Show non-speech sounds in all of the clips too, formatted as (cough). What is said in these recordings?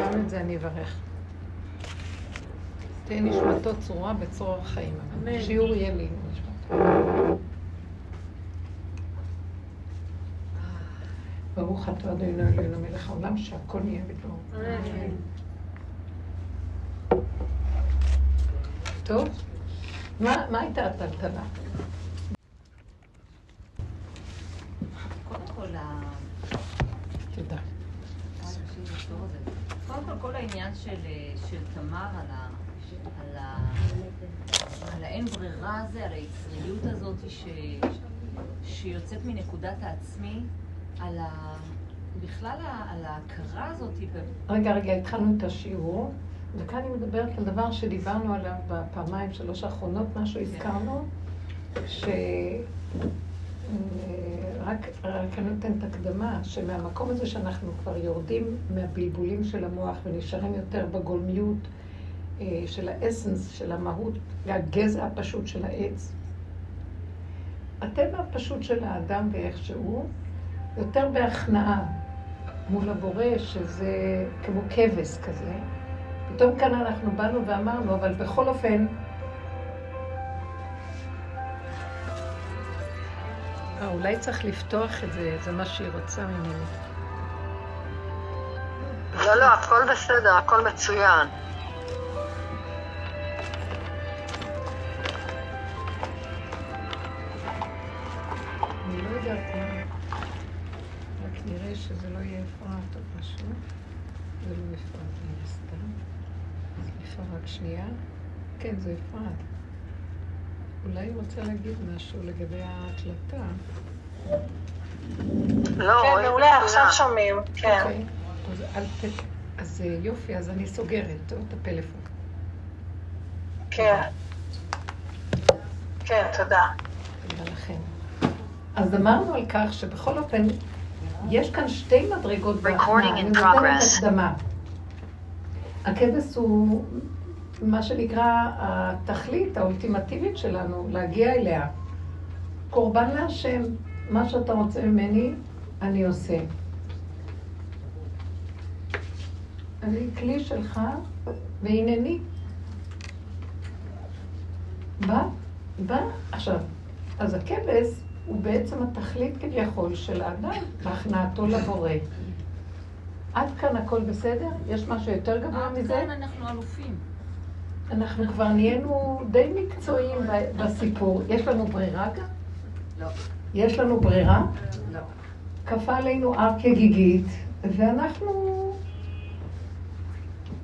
גם את זה אני אברך. תהיה נשמתו צרורה בצרור החיים. שיעור יהיה לי נשמתו. ברוך אתה אדוני אלוהינו מלך העולם שהכל נהיה בדברו. טוב, מה הייתה הטלטלה? קודם כל, תודה. קודם כל, כל העניין של, של תמר על, ה, על, ה, על האין ברירה הזה, על היצריות הזאת ש, שיוצאת מנקודת העצמי, על ה... בכלל על ההכרה הזאת. רגע, רגע, התחלנו את השיעור, וכאן אני מדברת על דבר שדיברנו עליו בפעמיים, שלוש האחרונות, משהו הזכרנו, ש... רק, רק אני נותנת הקדמה, שמהמקום הזה שאנחנו כבר יורדים מהבלבולים של המוח ונשארים יותר בגולמיות אה, של האסנס, של המהות, והגזע הפשוט של העץ. הטבע הפשוט של האדם ואיך שהוא, יותר בהכנעה מול הבורא, שזה כמו כבש כזה. פתאום כאן אנחנו באנו ואמרנו, אבל בכל אופן, אה, אולי צריך לפתוח את זה, זה מה שהיא רוצה ממני. לא, לא, הכל בסדר, הכל מצוין. אני לא יודעת מה, רק נראה שזה לא יהיה אפרת או משהו. זה לא אפרת, מן הסתם. סליחה, רק שנייה. כן, זה אפרת. אולי היא רוצה להגיד משהו לגבי ההקלטה. לא, כן, מעולה, עכשיו שומעים, כן. אוקיי, אז, אה, יופי, אז אני סוגרת, טוב, את הפלאפון. כן. כן, תודה. תודה לכם. אז אמרנו על כך שבכל אופן, יש כאן שתי מדרגות בהכנעה. אני נותנת הקדמה. הכבש הוא מה שנקרא התכלית האולטימטיבית שלנו, להגיע אליה. קורבן להשם, מה שאתה רוצה ממני, אני עושה. אני כלי שלך, והנני. בא, בא, עכשיו, אז הכבש הוא בעצם התכלית כביכול של האדם, בהכנעתו לבורא. עד כאן הכל בסדר? יש משהו יותר גבוה מזה? עד כאן אנחנו אלופים. אנחנו כבר נהיינו די מקצועיים בסיפור. יש לנו ברירה גם? לא. יש לנו ברירה? לא. כפה עלינו הר כגיגית, ואנחנו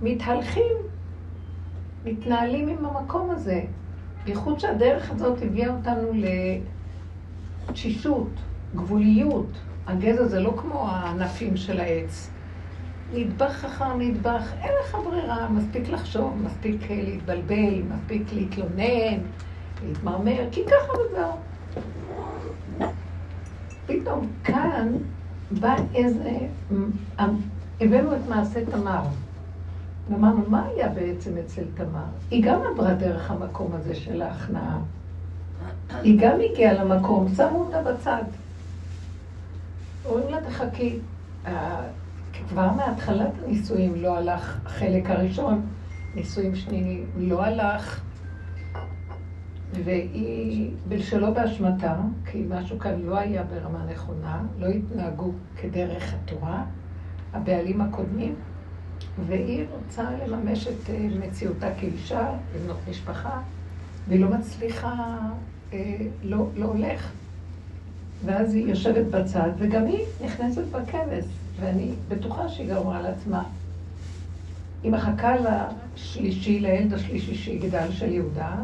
מתהלכים, מתנהלים עם המקום הזה. בייחוד שהדרך הזאת הביאה אותנו לתשישות, גבוליות. הגזע זה לא כמו הענפים של העץ. נדבך אחר נדבך, אין לך ברירה, מספיק לחשוב, מספיק להתבלבל, מספיק להתלונן, להתמרמר, כי ככה וזהו. פתאום כאן בא איזה... הבאנו את מעשה תמר. ואמרנו, מה היה בעצם אצל תמר? היא גם עברה דרך המקום הזה של ההכנעה. היא גם הגיעה למקום, שמו אותה בצד. אומרים לה, תחכי. כבר מהתחלת הנישואים לא הלך החלק הראשון, נישואים שניים לא הלך, והיא, שלא באשמתה, כי משהו כאן לא היה ברמה נכונה, לא התנהגו כדרך התורה, הבעלים הקודמים, והיא רוצה לממש את אה, מציאותה כאישה, לבנות משפחה, והיא לא מצליחה, אה, לא, לא הולך. ואז היא יושבת בצד, וגם היא נכנסת בכבש. ואני בטוחה שהיא גם אמרה לעצמה, היא מחכה לשלישי, לילד השלישי שיגדל של יהודה,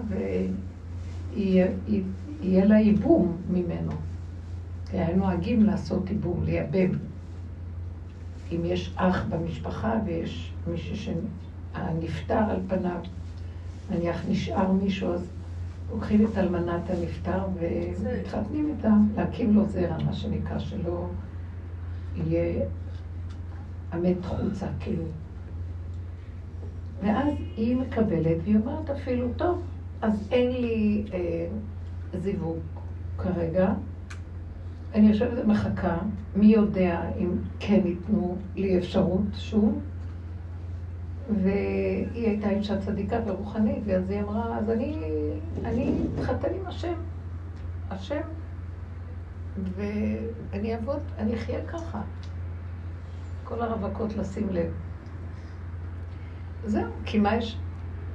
ויהיה לה ייבום ממנו. כי היו נוהגים לעשות ייבום, לייבם. אם יש אח במשפחה ויש מישהו שנפטר על פניו, נניח נשאר מישהו, אז לוקחים את אלמנת הנפטר ומתחתנים איתה, להקים לו זרע, מה שנקרא, שלא יהיה המת חוצה, כאילו. ואז היא מקבלת, והיא אומרת אפילו, טוב, אז אין לי אה, זיווג כרגע, אני יושבת ומחכה, מי יודע אם כן ייתנו לי אפשרות שוב. והיא הייתה אישה צדיקה ורוחנית, ואז היא אמרה, אז אני, אני אתחתן עם השם. השם. ואני אעבוד, אני אחיה ככה. כל הרווקות לשים לב. זהו, כי מה יש...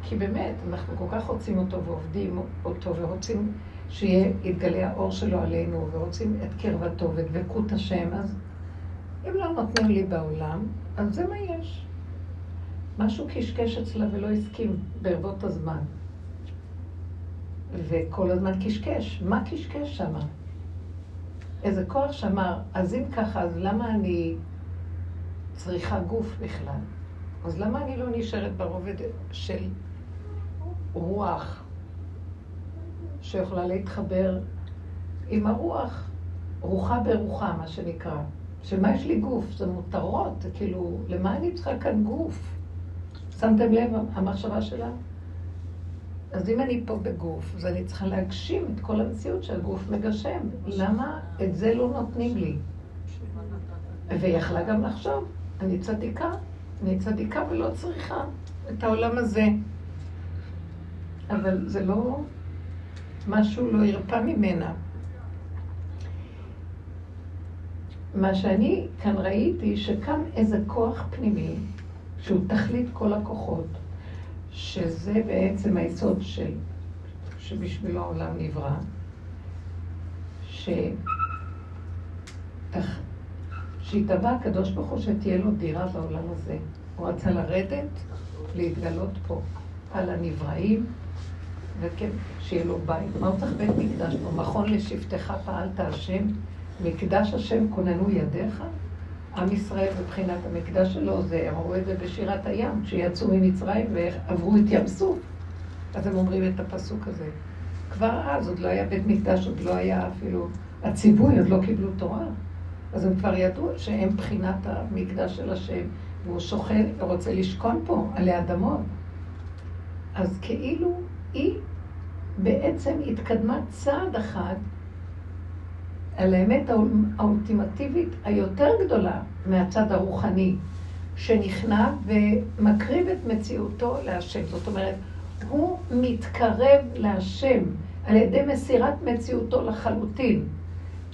כי באמת, אנחנו כל כך רוצים אותו ועובדים אותו ורוצים שיהיה, יתגלה האור שלו עלינו, ורוצים את קרבתו ואת דבקות השם, אז אם לא נותנים לי בעולם, אז זה מה יש. משהו קשקש אצלה ולא הסכים ברבות הזמן. וכל הזמן קשקש. מה קשקש שם? איזה כוח שאמר, אז אם ככה, אז למה אני צריכה גוף בכלל? אז למה אני לא נשארת ברובד של רוח שיכולה להתחבר עם הרוח, רוחה ברוחה, מה שנקרא. שמה יש לי גוף? זה מותרות, כאילו, למה אני צריכה כאן גוף? שמתם לב, המחשבה שלה? אז אם אני פה בגוף, אז אני צריכה להגשים את כל המציאות שהגוף מגשם. למה את זה לא נותנים לי? והיא יכלה גם לחשוב, אני צדיקה, אני צדיקה ולא צריכה את העולם הזה. אבל זה לא, משהו לא ירפא ממנה. מה שאני כאן ראיתי, שקם איזה כוח פנימי, שהוא תכלית כל הכוחות, שזה בעצם היסוד של, שבשבילו העולם נברא, ש... שהתאווה הקדוש ברוך הוא שתהיה לו דירה בעולם הזה. הוא רצה לרדת, להתגלות פה, על הנבראים, וכן, שיהיה לו בית. מה הוא צריך בית מקדש פה? מכון לשבטך פעלת השם, מקדש השם כוננו ידיך? עם ישראל מבחינת המקדש שלו, זה, הם את זה בשירת הים, כשיצאו ממצרים ועברו את ים סוף. אז הם אומרים את הפסוק הזה. כבר אז, עוד לא היה בית מקדש, עוד לא היה אפילו הציווי, עוד לא קיבלו תורה. אז הם כבר ידעו שהם בחינת המקדש של השם, והוא שוכן, רוצה לשכון פה, עלי אדמות. אז כאילו היא בעצם התקדמה צעד אחד על האמת האולטימטיבית היותר גדולה מהצד הרוחני, שנכנע ומקריב את מציאותו להשם. זאת אומרת, הוא מתקרב להשם על ידי מסירת מציאותו לחלוטין.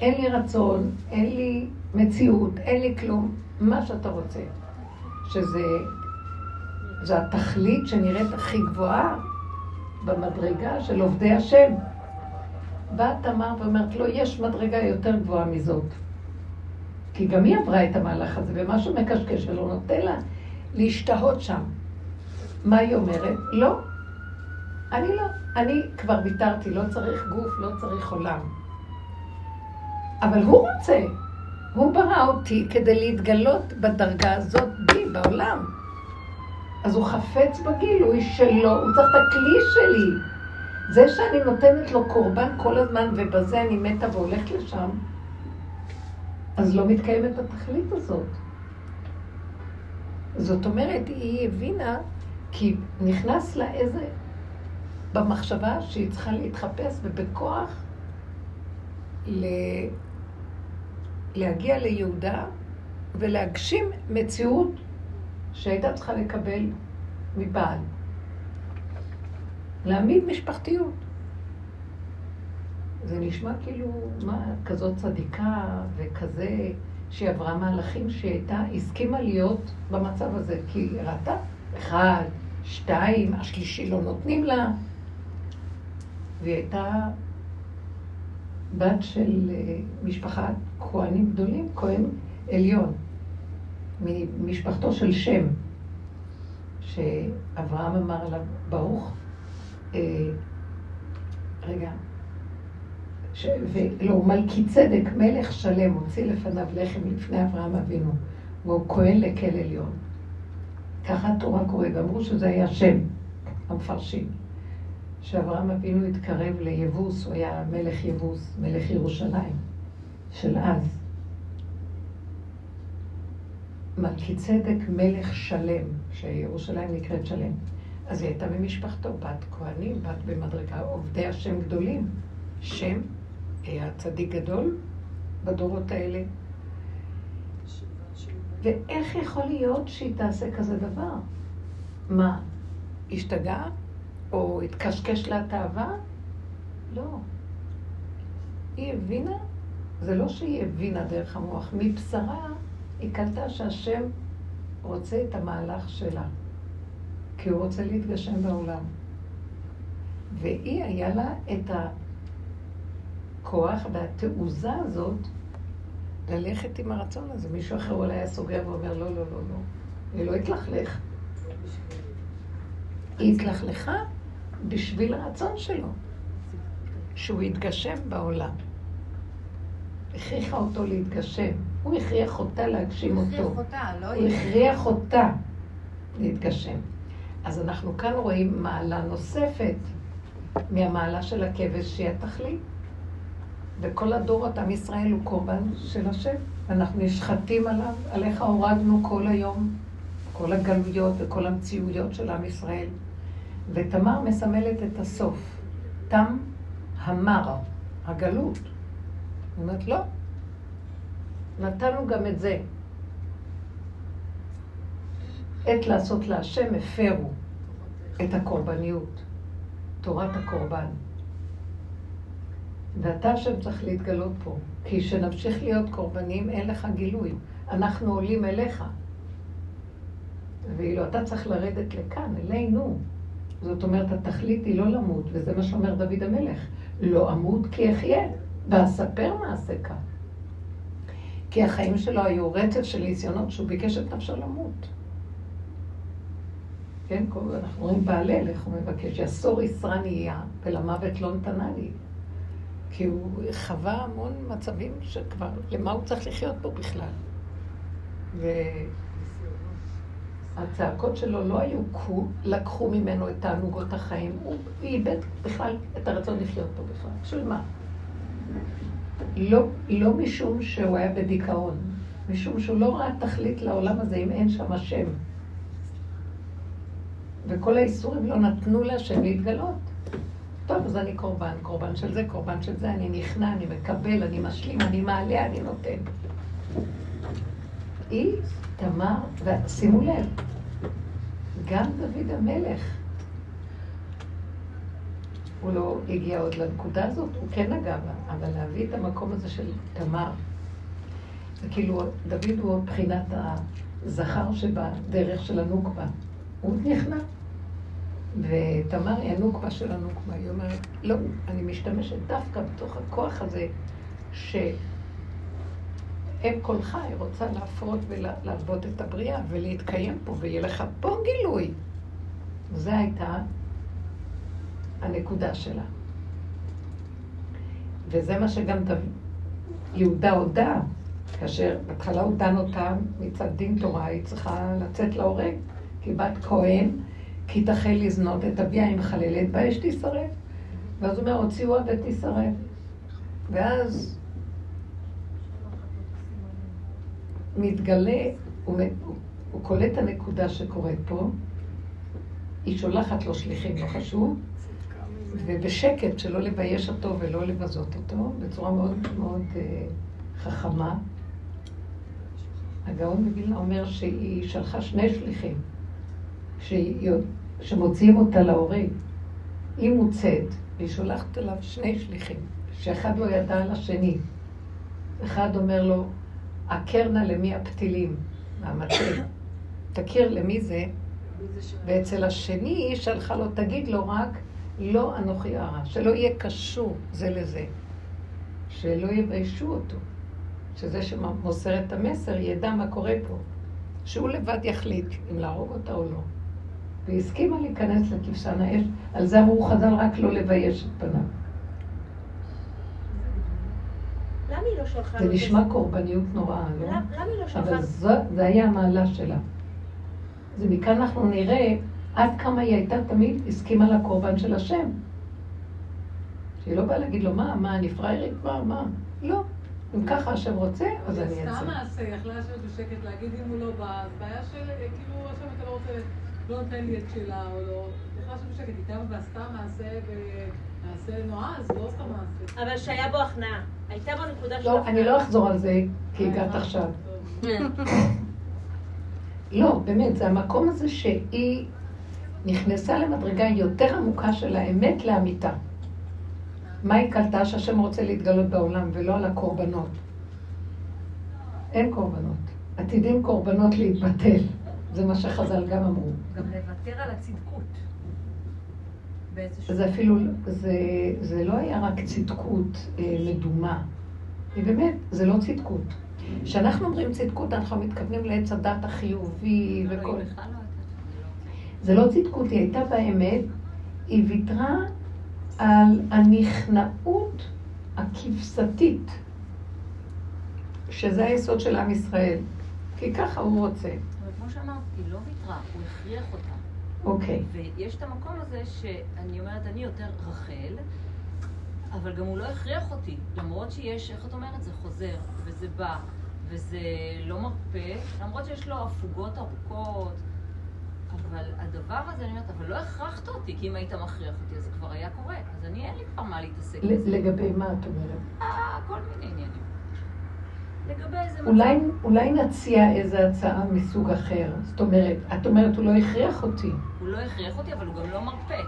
אין לי רצון, אין לי מציאות, אין לי כלום, מה שאתה רוצה. שזה זו התכלית שנראית הכי גבוהה במדרגה של עובדי השם. באה תמר ואומרת לו, יש מדרגה יותר גבוהה מזאת. כי גם היא עברה את המהלך הזה, ומשהו מקשקש ולא נותן לה להשתהות שם. מה היא אומרת? לא. אני לא. אני כבר ויתרתי, לא צריך גוף, לא צריך עולם. אבל הוא רוצה. הוא ברא אותי כדי להתגלות בדרגה הזאת בי, בעולם. אז הוא חפץ בגילוי שלו, הוא צריך את הכלי שלי. זה שאני נותנת לו קורבן כל הזמן ובזה אני מתה והולכת לשם, אז לא מתקיימת התכלית הזאת. זאת אומרת, היא הבינה, כי נכנס לה איזה... במחשבה שהיא צריכה להתחפש ובכוח. להגיע ליהודה ולהגשים מציאות שהייתה צריכה לקבל מבעל. להעמיד משפחתיות. זה נשמע כאילו, מה, כזאת צדיקה וכזה, שהיא עברה מהלכים שהיא הייתה, הסכימה להיות במצב הזה, כי היא ראתה, אחד, שתיים, השלישי לא נותנים לה. והיא הייתה בת של אה, משפחת כהנים גדולים, כהן עליון. ממשפחתו של שם, שאברהם אמר עליו, ברוך, אה, רגע, ש... ולא, מלכי צדק, מלך שלם, הוציא לפניו לחם לפני אברהם אבינו, והוא כהן לכל עליון. ככה התורה קוראת, ואמרו שזה היה שם, המפרשים. שאברהם אבינו התקרב ליבוס, הוא היה מלך יבוס, מלך ירושלים, של אז. מלכי צדק מלך שלם, שירושלים נקראת שלם. אז היא הייתה ממשפחתו, בת כהנים, בת במדרגה, עובדי השם גדולים. שם היה צדיק גדול, בדורות האלה. ואיך יכול להיות שהיא תעשה כזה דבר? מה, השתגעה? או התקשקש לה תאווה? לא. היא הבינה, זה לא שהיא הבינה דרך המוח, מבשרה היא קלטה שהשם רוצה את המהלך שלה, כי הוא רוצה להתגשם בעולם. והיא היה לה את הכוח והתעוזה הזאת ללכת עם הרצון הזה. מישהו אחר אולי היה סוגר ואומר, לא, לא, לא, לא. היא לא התלכלך. היא התלכלכה בשביל הרצון שלו, שהוא יתגשם בעולם. הכריחה אותו להתגשם. הוא הכריח אותה להגשים אותו. הוא הכריח אותה, לא הוא הכריח אותה להתגשם. אז אנחנו כאן רואים מעלה נוספת מהמעלה של הכבש שהיא התכלית. וכל הדורות, עם ישראל הוא קורבן של השם. אנחנו נשחטים עליו, עליך הורדנו כל היום, כל הגלויות וכל המציאויות של עם ישראל. ותמר מסמלת את הסוף. תם המר, הגלות. היא אומרת, לא, נתנו גם את זה. עת לעשות להשם הפרו את הקורבניות, תורת הקורבן. ואתה השם צריך להתגלות פה, כי כשנמשיך להיות קורבנים אין לך גילוי. אנחנו עולים אליך. ואילו אתה צריך לרדת לכאן, אלינו. זאת אומרת, התכלית היא לא למות, וזה מה שאומר דוד המלך. לא אמות כי אחיה, ואספר מעשה כאן. כי החיים שלו היו רצף של ניסיונות שהוא ביקש את נפשו למות. כן, אנחנו רואים בהלל, איך הוא מבקש, יסור ישרה נהיה, ולמוות לא נתנה לי. כי הוא חווה המון מצבים שכבר, למה הוא צריך לחיות פה בכלל? והצעקות שלו לא היו, לקחו ממנו את תענוגות החיים, הוא איבד בכלל את הרצון לחיות פה בכלל. בשביל מה? לא, לא משום שהוא היה בדיכאון, משום שהוא לא ראה תכלית לעולם הזה אם אין שם השם. וכל האיסורים לא נתנו להשם להתגלות. טוב, אז אני קורבן, קורבן של זה, קורבן של זה, אני נכנע, אני מקבל, אני משלים, אני מעלה, אני נותן. היא, תמר, ושימו לב, גם דוד המלך, הוא לא הגיע עוד לנקודה הזאת, הוא כן נגע בה, אבל להביא את המקום הזה של תמר, זה כאילו, דוד הוא מבחינת הזכר שבדרך של הנוקבה, הוא נכנע. ותמר היא הנוקבה של הנוקבה, היא אומרת, לא, אני משתמשת דווקא בתוך הכוח הזה, שאם קולך, היא רוצה להפרות ולהלוות את הבריאה ולהתקיים פה, ויהיה לך פה גילוי. זו הייתה הנקודה שלה. וזה מה שגם יהודה הודה, כאשר בהתחלה הוא דן אותה מצד דין תורה, היא צריכה לצאת להורג, כי בת כהן כי תחל לזנות את אביה עם חללת באש תישרף. ואז הוא אומר, הוציאוה ותישרף. ואז מתגלה, הוא, הוא, הוא קולט הנקודה שקורית פה, היא שולחת לו שליחים, לא חשוב, ובשקט, שלא לבייש אותו ולא לבזות אותו, בצורה מאוד מאוד uh, חכמה. הגאון מווילנה אומר שהיא שלחה שני שליחים. שמוציאים אותה להורים, היא מוצאת, והיא שולחת אליו שני שליחים, שאחד לא ידע על השני. אחד אומר לו, עקר נא למי הפתילים, מהמטה. תכיר למי זה, ואצל השני היא שלחה לו, תגיד לו רק, לא אנוכי הרע, שלא יהיה קשור זה לזה, שלא יביישו אותו, שזה שמוסר את המסר ידע מה קורה פה, שהוא לבד יחליט אם להרוג אותה או לא. והיא הסכימה להיכנס לכבשן האש, על זה אמרו חז"ל רק לא לבייש את פניו. לא זה נשמע קורבניות נוראה, לא? למה היא לא שלחה? אבל זה היה המעלה שלה. זה מכאן אנחנו נראה עד כמה היא הייתה תמיד הסכימה לקורבן של השם. שהיא לא באה להגיד לו, מה, מה, אני פראיירית? מה, מה? לא. אם ככה השם רוצה, אז אני אעשה. סתם מעשה, יכלה לשבת בשקט להגיד אם הוא לא בא, אז בעיה של, כאילו, השם אתה לא רוצה... לא נותן לי את שלה, או לא... בכלל שם בשקט, איתה ועשתה מעשה ומעשה נועז, לא סתם מעשה. אבל שהיה בו הכנעה. הייתה בו נקודה של לא, אני לא אחזור על זה, כי הגעת עכשיו. לא, באמת, זה המקום הזה שהיא נכנסה למדרגה יותר עמוקה של האמת לאמיתה. מה היא קלטה? שהשם רוצה להתגלות בעולם ולא על הקורבנות. אין קורבנות. עתידים קורבנות להתבטל. זה מה שחז"ל גם אמרו. גם לוותר על הצדקות. זה אפילו, זה, זה לא היה רק צדקות אה, מדומה. היא באמת, זה לא צדקות. כשאנחנו אומרים צדקות, אנחנו מתכוונים לעץ הדת החיובי לא, לא, וכל... היא בכלל לא הייתה זה לא צדקות, היא הייתה באמת, היא ויתרה על הנכנעות הכבשתית, שזה היסוד של עם ישראל. כי ככה הוא רוצה. אבל כמו שאמרת, היא לא ויתרה, הוא הכריח אותה. אוקיי. ויש את המקום הזה שאני אומרת, אני יותר רחל, אבל גם הוא לא הכריח אותי. למרות שיש, איך את אומרת, זה חוזר, וזה בא, וזה לא מרפה, למרות שיש לו הפוגות ארוכות. אבל הדבר הזה, אני אומרת, אבל לא הכרחת אותי, כי אם היית מכריח אותי, אז זה כבר היה קורה. אז אני, אין לי כבר מה להתעסק בזה. לגבי מה את אומרת? אה, כל מיני עניינים. לגבי איזה מצב... אולי, אולי נציע איזו הצעה מסוג אחר. זאת אומרת, את אומרת, הוא לא הכריח אותי. הוא לא הכריח אותי, אבל הוא גם לא מרפה.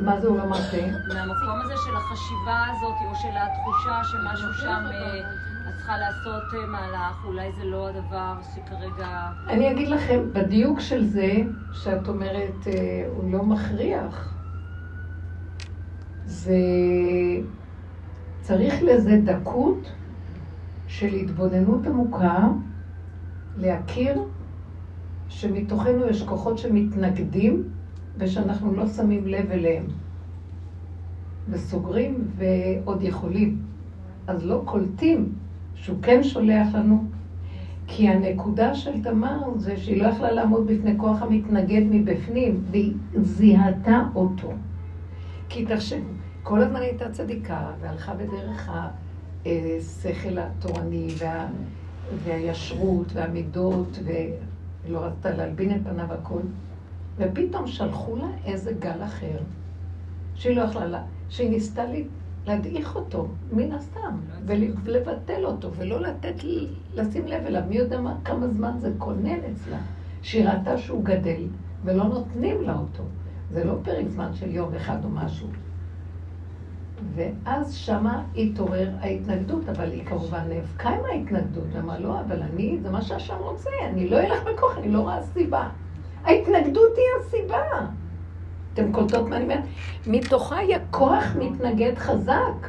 מה זה הוא לא מרפה? מהמקום הזה של החשיבה הזאת, או של התחושה שמשהו שם, אה, צריכה לעשות אה, מהלך, אולי זה לא הדבר שכרגע... אני אגיד לכם, בדיוק של זה, שאת אומרת, אה, הוא לא מכריח, זה... צריך לזה דקות של התבוננות עמוקה, להכיר שמתוכנו יש כוחות שמתנגדים ושאנחנו לא שמים לב אליהם. וסוגרים ועוד יכולים. אז לא קולטים שהוא כן שולח לנו. כי הנקודה של תמר זה שהיא לא יכלה לעמוד בפני כוח המתנגד מבפנים, והיא זיהתה אותו. כי תחשבו, כל הזמן הייתה צדיקה, והלכה בדרך השכל התורני, וה, והישרות, והמידות, ולא רצתה להלבין את פניו הכל, ופתאום שלחו לה איזה גל אחר, שהיא לא יכלה, לה, שהיא ניסתה לי, להדעיך אותו, מן הסתם, ולבטל אותו, ולא לתת, לשים לב אליו. מי יודע מה, כמה זמן זה כונן אצלה, שהיא ראתה שהוא גדל, ולא נותנים לה אותו. זה לא פרק זמן של יום אחד או משהו. ואז שמה התעורר ההתנגדות, אבל היא כמובן נאבקה עם ההתנגדות, ואמרה, לא, אבל אני, זה מה שהשם רוצה, אני לא אלך בכוח, אני לא רואה סיבה. ההתנגדות היא הסיבה. אתם קולטות מה אני אומרת? מתוכה היה כוח מתנגד חזק,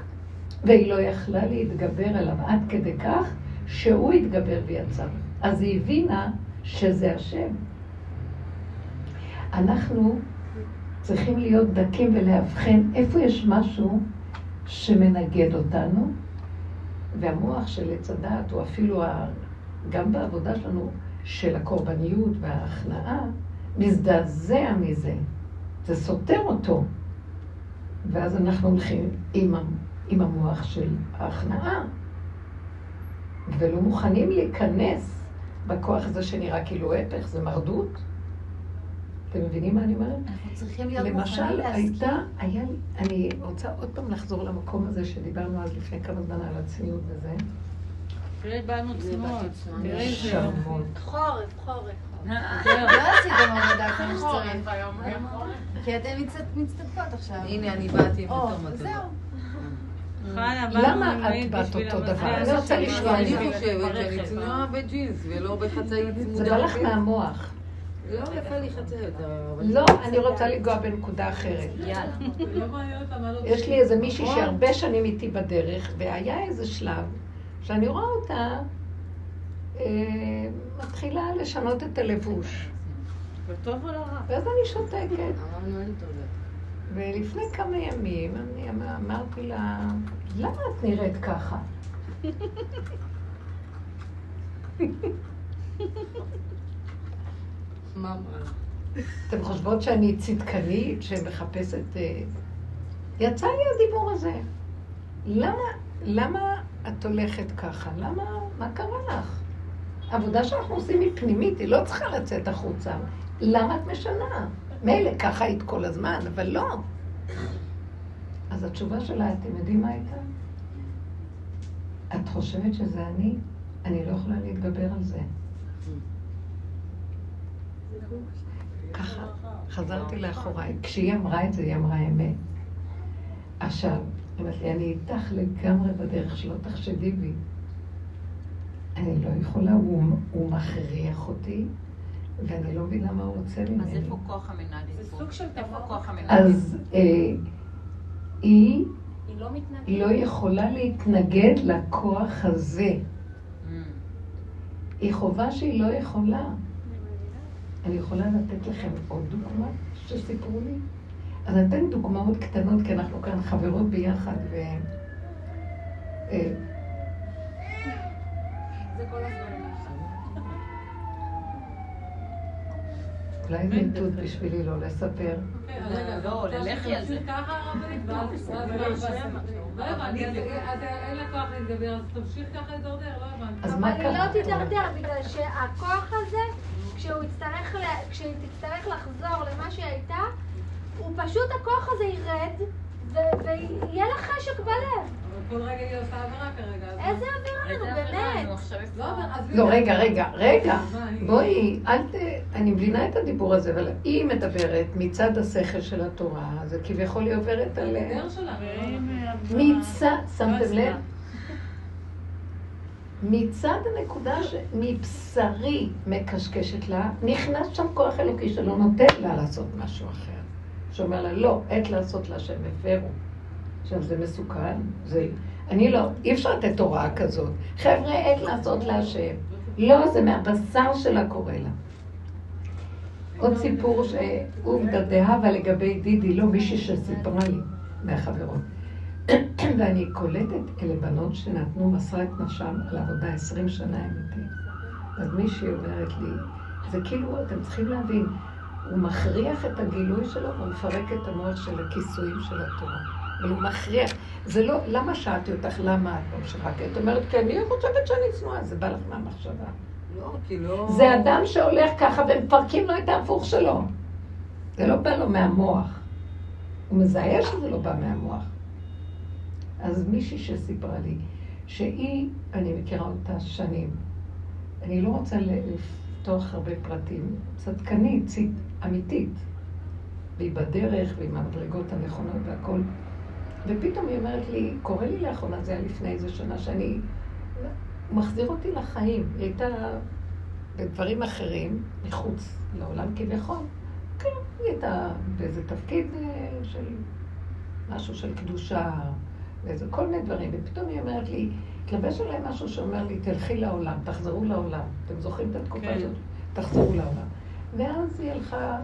והיא לא יכלה להתגבר עליו עד כדי כך שהוא התגבר ויצא. אז היא הבינה שזה השם. אנחנו צריכים להיות דקים ולאבחן איפה יש משהו שמנגד אותנו, והמוח של עץ הדעת, או אפילו. גם בעבודה שלנו, של הקורבניות וההכנעה, מזדעזע מזה. זה סותר אותו. ואז אנחנו הולכים עם, עם המוח של ההכנעה, ולא מוכנים להיכנס בכוח הזה שנראה כאילו הפך, זה מרדות. אתם מבינים מה אני אומרת? אנחנו צריכים להיות מוכנים למשל, להסכים. הייתה, היה לי, אני רוצה עוד פעם לחזור למקום הזה שדיברנו אז לפני כמה זמן על הצניעות וזה. תראה, באנו צנועות. תראה איזה... חורף, חורף. לא עשיתם עבודה כמו שצריך. חורף. כי אתן מצט- מצטדקות עכשיו. הנה, אני באתי עם למה את באת אותו דבר? רוצה שלי. לשמוע אני ממך. חושבת שאני ברכב, צנועה בג'ינס ולא בחצאית צמודה. זה בא לך בג'ינס. מהמוח. לא יפה לי חצאית. אבל- לא, אני רוצה לנגוע בנקודה אחרת. לא לא... יש לי איזה מישהי שהרבה שנים איתי בדרך, והיה איזה שלב שאני רואה אותה מתחילה לשנות את הלבוש. בטוב או לא רע? ואז אני שותקת. תודה. ולפני כמה ימים אני אמ- אמרתי לה, למה את נראית ככה? מה? אתן חושבות שאני צדקנית שמחפשת... אה, יצא לי הדיבור הזה. למה, למה את הולכת ככה? למה, מה קרה לך? העבודה שאנחנו עושים היא פנימית, היא לא צריכה לצאת החוצה. למה את משנה? מילא, ככה היית כל הזמן, אבל לא. אז התשובה שלה, אתם יודעים מה הייתה? את חושבת שזה אני? אני לא יכולה להתגבר על זה. ככה, חזרתי לאחוריי. כשהיא אמרה את זה, היא אמרה אמת. עכשיו, לי, אני איתך לגמרי בדרך, שלא תחשדי בי. אני לא יכולה, הוא, הוא מכריח אותי, ואני לא מבינה מה הוא רוצה ממני. אז איפה כוח המנהלים זה? סוג של איפה. כוח המנהלים? אז אה, היא היא לא מתנגדת. לא יכולה להתנגד לכוח הזה. Mm. היא חובה שהיא לא יכולה. אני יכולה לתת לכם עוד דוגמה שסיפרו לי? אז אני אתן דוגמאות קטנות, כי אנחנו כאן חברות ביחד, ו... אה, כל הזמן. אולי זה איתות בשבילי לא לספר. אוקיי, אז רגע, לא, ללכי על זה. ככה הרבנית, לא הבנתי, אז אין לה כוח להתגבר, אז תמשיך ככה לדרדר, לא הבנתי. אז אבל מה היא קרה? לא תידרדר, בגלל שהכוח הזה, כשהוא יצטרך, ל- כשהיא תצטרך לחזור למה שהיא הייתה, הוא פשוט, הכוח הזה ירד, ויהיה לה חשק בלב. כל רגע היא עושה עבירה כרגע. איזה עבירה, באמת. נו, איפה... לא. לא, רגע, רגע, רגע. בואי, אל ת... אני מבינה את הדיבור הזה, אבל היא מדברת מצד השכל של התורה, זה כביכול היא עוברת על... שלה. מצד, שמתם לב? מצד הנקודה שמבשרי מקשקשת לה, נכנס שם כוח אלוקי שלא נותן לה לעשות משהו אחר. שאומר לה, לא, עת לעשות להשם, הפרו. עכשיו, זה מסוכן. זה... אני לא, אי אפשר לתת הוראה כזאת. חבר'ה, עת לעשות להשם. לא, זה מהבשר שלה קורה לה. עוד סיפור שהוא דהבה לגבי דידי, לא מישהי שסיפרה לי מהחברות. (clears throat) ואני קולטת, אלה בנות שנתנו, מסרה את נפשם על עבודה עשרים שנה איתי. אז מישהי אומרת לי, זה כאילו, אתם צריכים להבין, הוא מכריח את הגילוי שלו ומפרק את המוח של הכיסויים של התורה. אבל הוא מכריח. זה לא, למה שאלתי אותך, למה את ממשיכה? כי את אומרת, כי אני חושבת שאני צנועה, זה בא לך מהמחשבה. לא, כי לא... זה אדם שהולך ככה ומפרקים לו את ההפוך שלו. זה לא בא לו מהמוח. הוא מזהה שזה לא בא מהמוח. אז מישהי שסיפרה לי שהיא, אני מכירה אותה שנים, אני לא רוצה לפתוח הרבה פרטים, צדקנית, אמיתית, והיא בדרך ועם המדרגות הנכונות והכל. ופתאום היא אומרת לי, קורה לי לאחרונה, זה היה לפני איזה שנה, שאני, הוא מחזיר אותי לחיים. היא הייתה בדברים אחרים, מחוץ לעולם כביכול. כן, היא הייתה באיזה תפקיד אה, של משהו של קדושה, ואיזה כל מיני דברים, ופתאום היא אומרת לי, התלבש עליי משהו שאומר לי, תלכי לעולם, תחזרו לעולם. אתם זוכרים את התקופה כן. הזאת? תחזרו לעולם. ואז היא הלכה,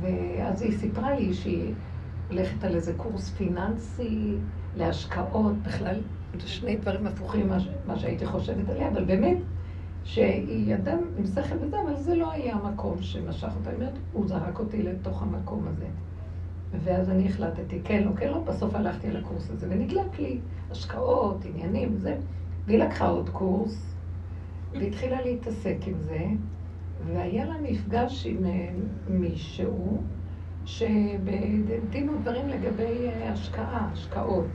ואז היא סיפרה לי שהיא הולכת על איזה קורס פיננסי להשקעות, בכלל, זה שני דברים הפוכים ממה שהייתי חושבת עליה, אבל באמת, שהיא אדם עם שכל וזה, אבל זה לא היה המקום שמשך אותה. היא אומרת, הוא זרק אותי לתוך המקום הזה. ואז אני החלטתי, כן, לא, כן, לא, בסוף הלכתי לקורס הזה, ונדלק לי השקעות, עניינים, זה. והיא לקחה עוד קורס, והתחילה להתעסק עם זה, והיה לה מפגש עם אה, מישהו, שבדין ודברים לגבי אה, השקעה, השקעות.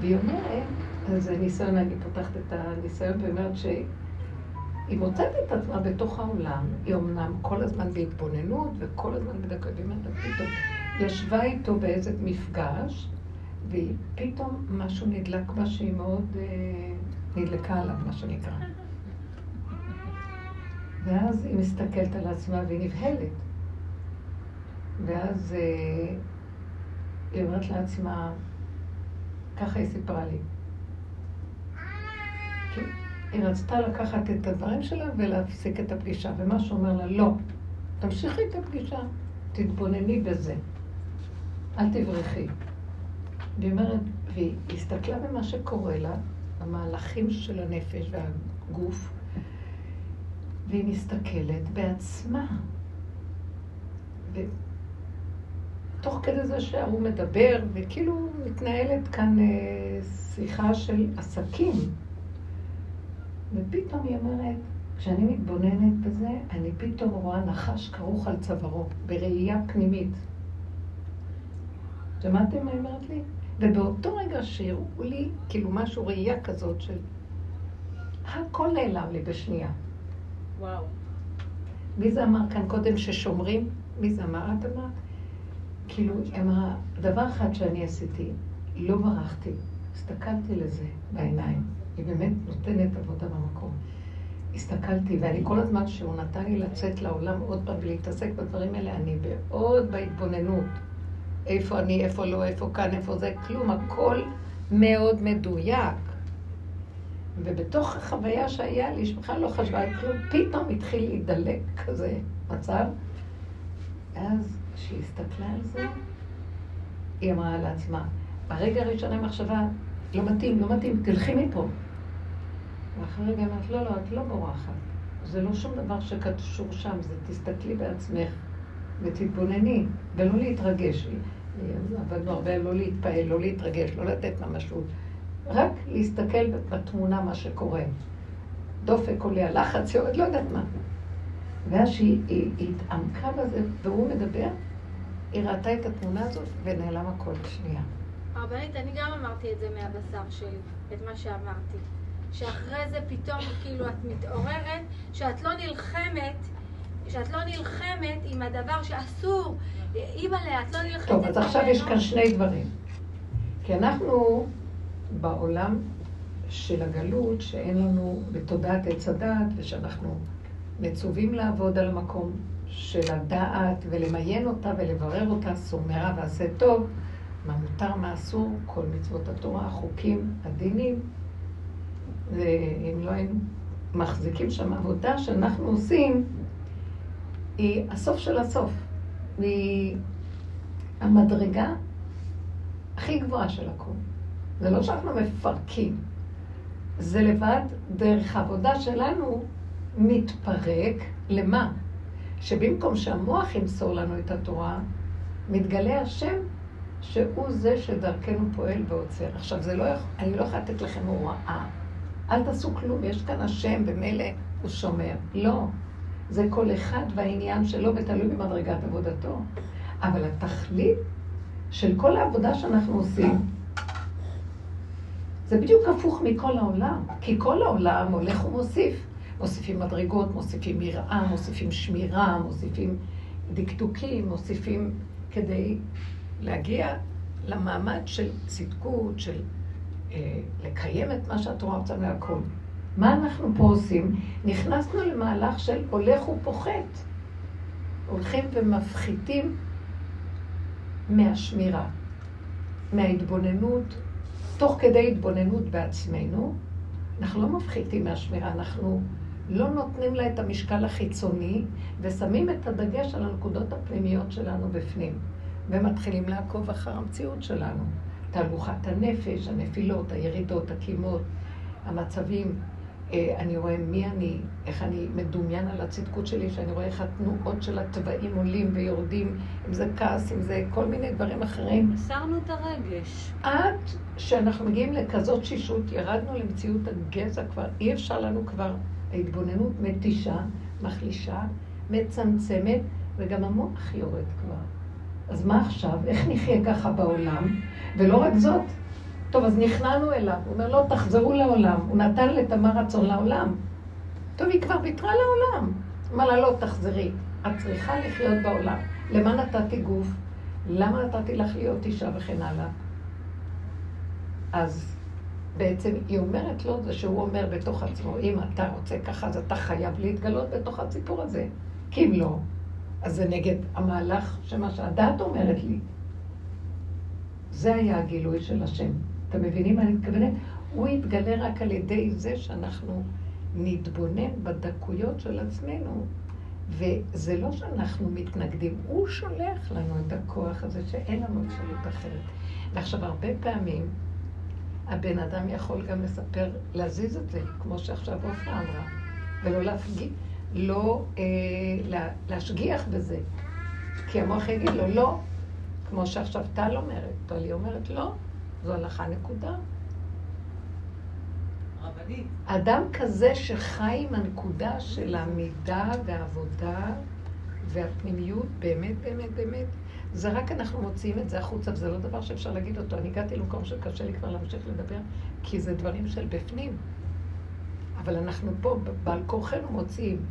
והיא אומרת, אז זה ניסיון, אני פותחת את הניסיון ואומרת שהיא מוצאת את עצמה בתוך העולם, היא אמנם כל הזמן בהתבוננות וכל הזמן בדקות, והיא אומרת, פתאום ישבה איתו באיזה מפגש, והיא פתאום משהו נדלק בה שהיא מאוד אה, נדלקה עליו, מה שנקרא. ואז היא מסתכלת על עצמה והיא נבהלת. ואז אה, היא אומרת לעצמה, ככה היא סיפרה לי. היא רצתה לקחת את הדברים שלה ולהפסיק את הפגישה, ומשהו אומר לה, לא, תמשיכי את הפגישה, תתבונני בזה, אל תברחי. והיא אומרת, והיא הסתכלה במה שקורה לה, המהלכים של הנפש והגוף, והיא מסתכלת בעצמה. ותוך כדי זה שההוא מדבר, וכאילו מתנהלת כאן אה, שיחה של עסקים. ופתאום היא אומרת, כשאני מתבוננת בזה, אני פתאום רואה נחש כרוך על צווארו, בראייה פנימית. שמעתם מה היא אומרת לי? ובאותו רגע שהראו לי, כאילו משהו, ראייה כזאת של... הכל נעלם לי בשנייה. וואו. מי זה אמר כאן קודם ששומרים? מי זה אמר? את אמרת? כאילו, היא אמרה, דבר אחד שאני עשיתי, לא ברחתי, הסתכלתי לזה בעיניים. היא באמת נותנת עבודה במקום. הסתכלתי, ואני כל הזמן שהוא נתן לי לצאת לעולם עוד פעם ולהתעסק בדברים האלה, אני מאוד בהתבוננות. איפה אני, איפה לא, איפה כאן, איפה זה, כלום, הכל מאוד מדויק. ובתוך החוויה שהיה לי, שבכלל לא חשבה על כלום, פתאום התחיל להידלק כזה מצב. ואז כשהיא הסתכלה על זה, היא אמרה לעצמה, ברגע הראשון המחשבה, לא מתאים, לא מתאים, תלכי מפה. ואחרי רגע אמרת, לא, לא, את לא בורחת. זה לא שום דבר שקשור שם, זה תסתכלי בעצמך ותתבונני, ולא להתרגש. עבדנו הרבה לא להתפעל, לא להתרגש, לא לתת ממשות. רק להסתכל בתמונה מה שקורה. דופק עולה, הלחץ יורד, לא יודעת מה. ואז שהיא התעמקה בזה, והוא מדבר, היא ראתה את התמונה הזאת ונעלם הכל בשנייה. הרבנית, אני גם אמרתי את זה מהבשר שלי, את מה שאמרתי. שאחרי זה פתאום כאילו את מתעוררת, שאת לא נלחמת, שאת לא נלחמת עם הדבר שאסור, אימא'לה, את לא נלחמת. טוב, אז עכשיו יש כאן שני דברים. כי אנחנו בעולם של הגלות, שאין לנו בתודעת עץ הדעת, ושאנחנו מצווים לעבוד על המקום של הדעת, ולמיין אותה ולברר אותה, סור מרע ועשה טוב, מה מותר, מה אסור, כל מצוות התורה, החוקים, הדינים. ואם לא היינו מחזיקים שם עבודה שאנחנו עושים, היא הסוף של הסוף. היא המדרגה הכי גבוהה של הכול. זה לא שאנחנו מפרקים, זה לבד, דרך העבודה שלנו, מתפרק למה? שבמקום שהמוח ימסור לנו את התורה, מתגלה השם שהוא זה שדרכנו פועל ועוצר. עכשיו, זה לא אני לא יכולה לתת לכם הוראה. אל תעשו כלום, יש כאן השם, במילא הוא שומר. לא. זה כל אחד והעניין שלו ותלוי במדרגת עבודתו. אבל התכלית של כל העבודה שאנחנו עושים, זה בדיוק הפוך מכל העולם. כי כל העולם הולך ומוסיף. מוסיפים מדרגות, מוסיפים יראה, מוסיפים שמירה, מוסיפים דקדוקים, מוסיפים כדי להגיע למעמד של צדקות, של אה, לקיים את מה שהתורה רוצה מהכל. מה אנחנו פה עושים? נכנסנו למהלך של הולך ופוחת. הולכים ומפחיתים מהשמירה, מההתבוננות, תוך כדי התבוננות בעצמנו, אנחנו לא מפחיתים מהשמירה, אנחנו לא נותנים לה את המשקל החיצוני ושמים את הדגש על הנקודות הפנימיות שלנו בפנים, ומתחילים לעקוב אחר המציאות שלנו. תהלוכת הנפש, הנפילות, הירידות, הקימות, המצבים. אה, אני רואה מי אני, איך אני מדומיין על הצדקות שלי, שאני רואה איך התנועות של התוואים עולים ויורדים, אם זה כעס, אם זה כל מיני דברים אחרים. מסרנו את הרגש. עד שאנחנו מגיעים לכזאת שישות, ירדנו למציאות הגזע כבר, אי אפשר לנו כבר, ההתבוננות מתישה, מחלישה, מצמצמת, וגם המוח יורד כבר. אז מה עכשיו? איך נחיה ככה בעולם? ולא רק זאת, טוב, אז נכנענו אליו. הוא אומר, לא, תחזרו לעולם. הוא נתן לתמר רצון לעולם. טוב, היא כבר ויתרה לעולם. אמר לה, לא, תחזרי. את צריכה לחיות בעולם. למה נתתי גוף? למה נתתי לך להיות אישה וכן הלאה? אז בעצם היא אומרת לו, זה שהוא אומר בתוך עצמו, אם אתה רוצה ככה, אז אתה חייב להתגלות בתוך הסיפור הזה. כי אם לא, אז זה נגד המהלך שמה שהדת אומרת לי. זה היה הגילוי של השם. אתם מבינים מה אני מתכוונת? הוא יתגלה רק על ידי זה שאנחנו נתבונן בדקויות של עצמנו. וזה לא שאנחנו מתנגדים, הוא שולח לנו את הכוח הזה שאין לנו אפשרות אחרת. ועכשיו, הרבה פעמים הבן אדם יכול גם לספר, להזיז את זה, כמו שעכשיו עופרה אמרה, ולא להפגיע, לא אה, לה, להשגיח בזה. כי המוח יגיד לו, לא, כמו שעכשיו טל אומרת, טלי אומרת, לא, זו הלכה נקודה. הדדית. אדם כזה שחי עם הנקודה של המידה והעבודה והפנימיות, באמת, באמת, באמת, זה רק אנחנו מוציאים את זה החוצה, וזה לא דבר שאפשר להגיד אותו. אני הגעתי למקום שקשה לי כבר להמשיך לדבר, כי זה דברים של בפנים. אבל אנחנו פה, בעל כורחנו מוציאים.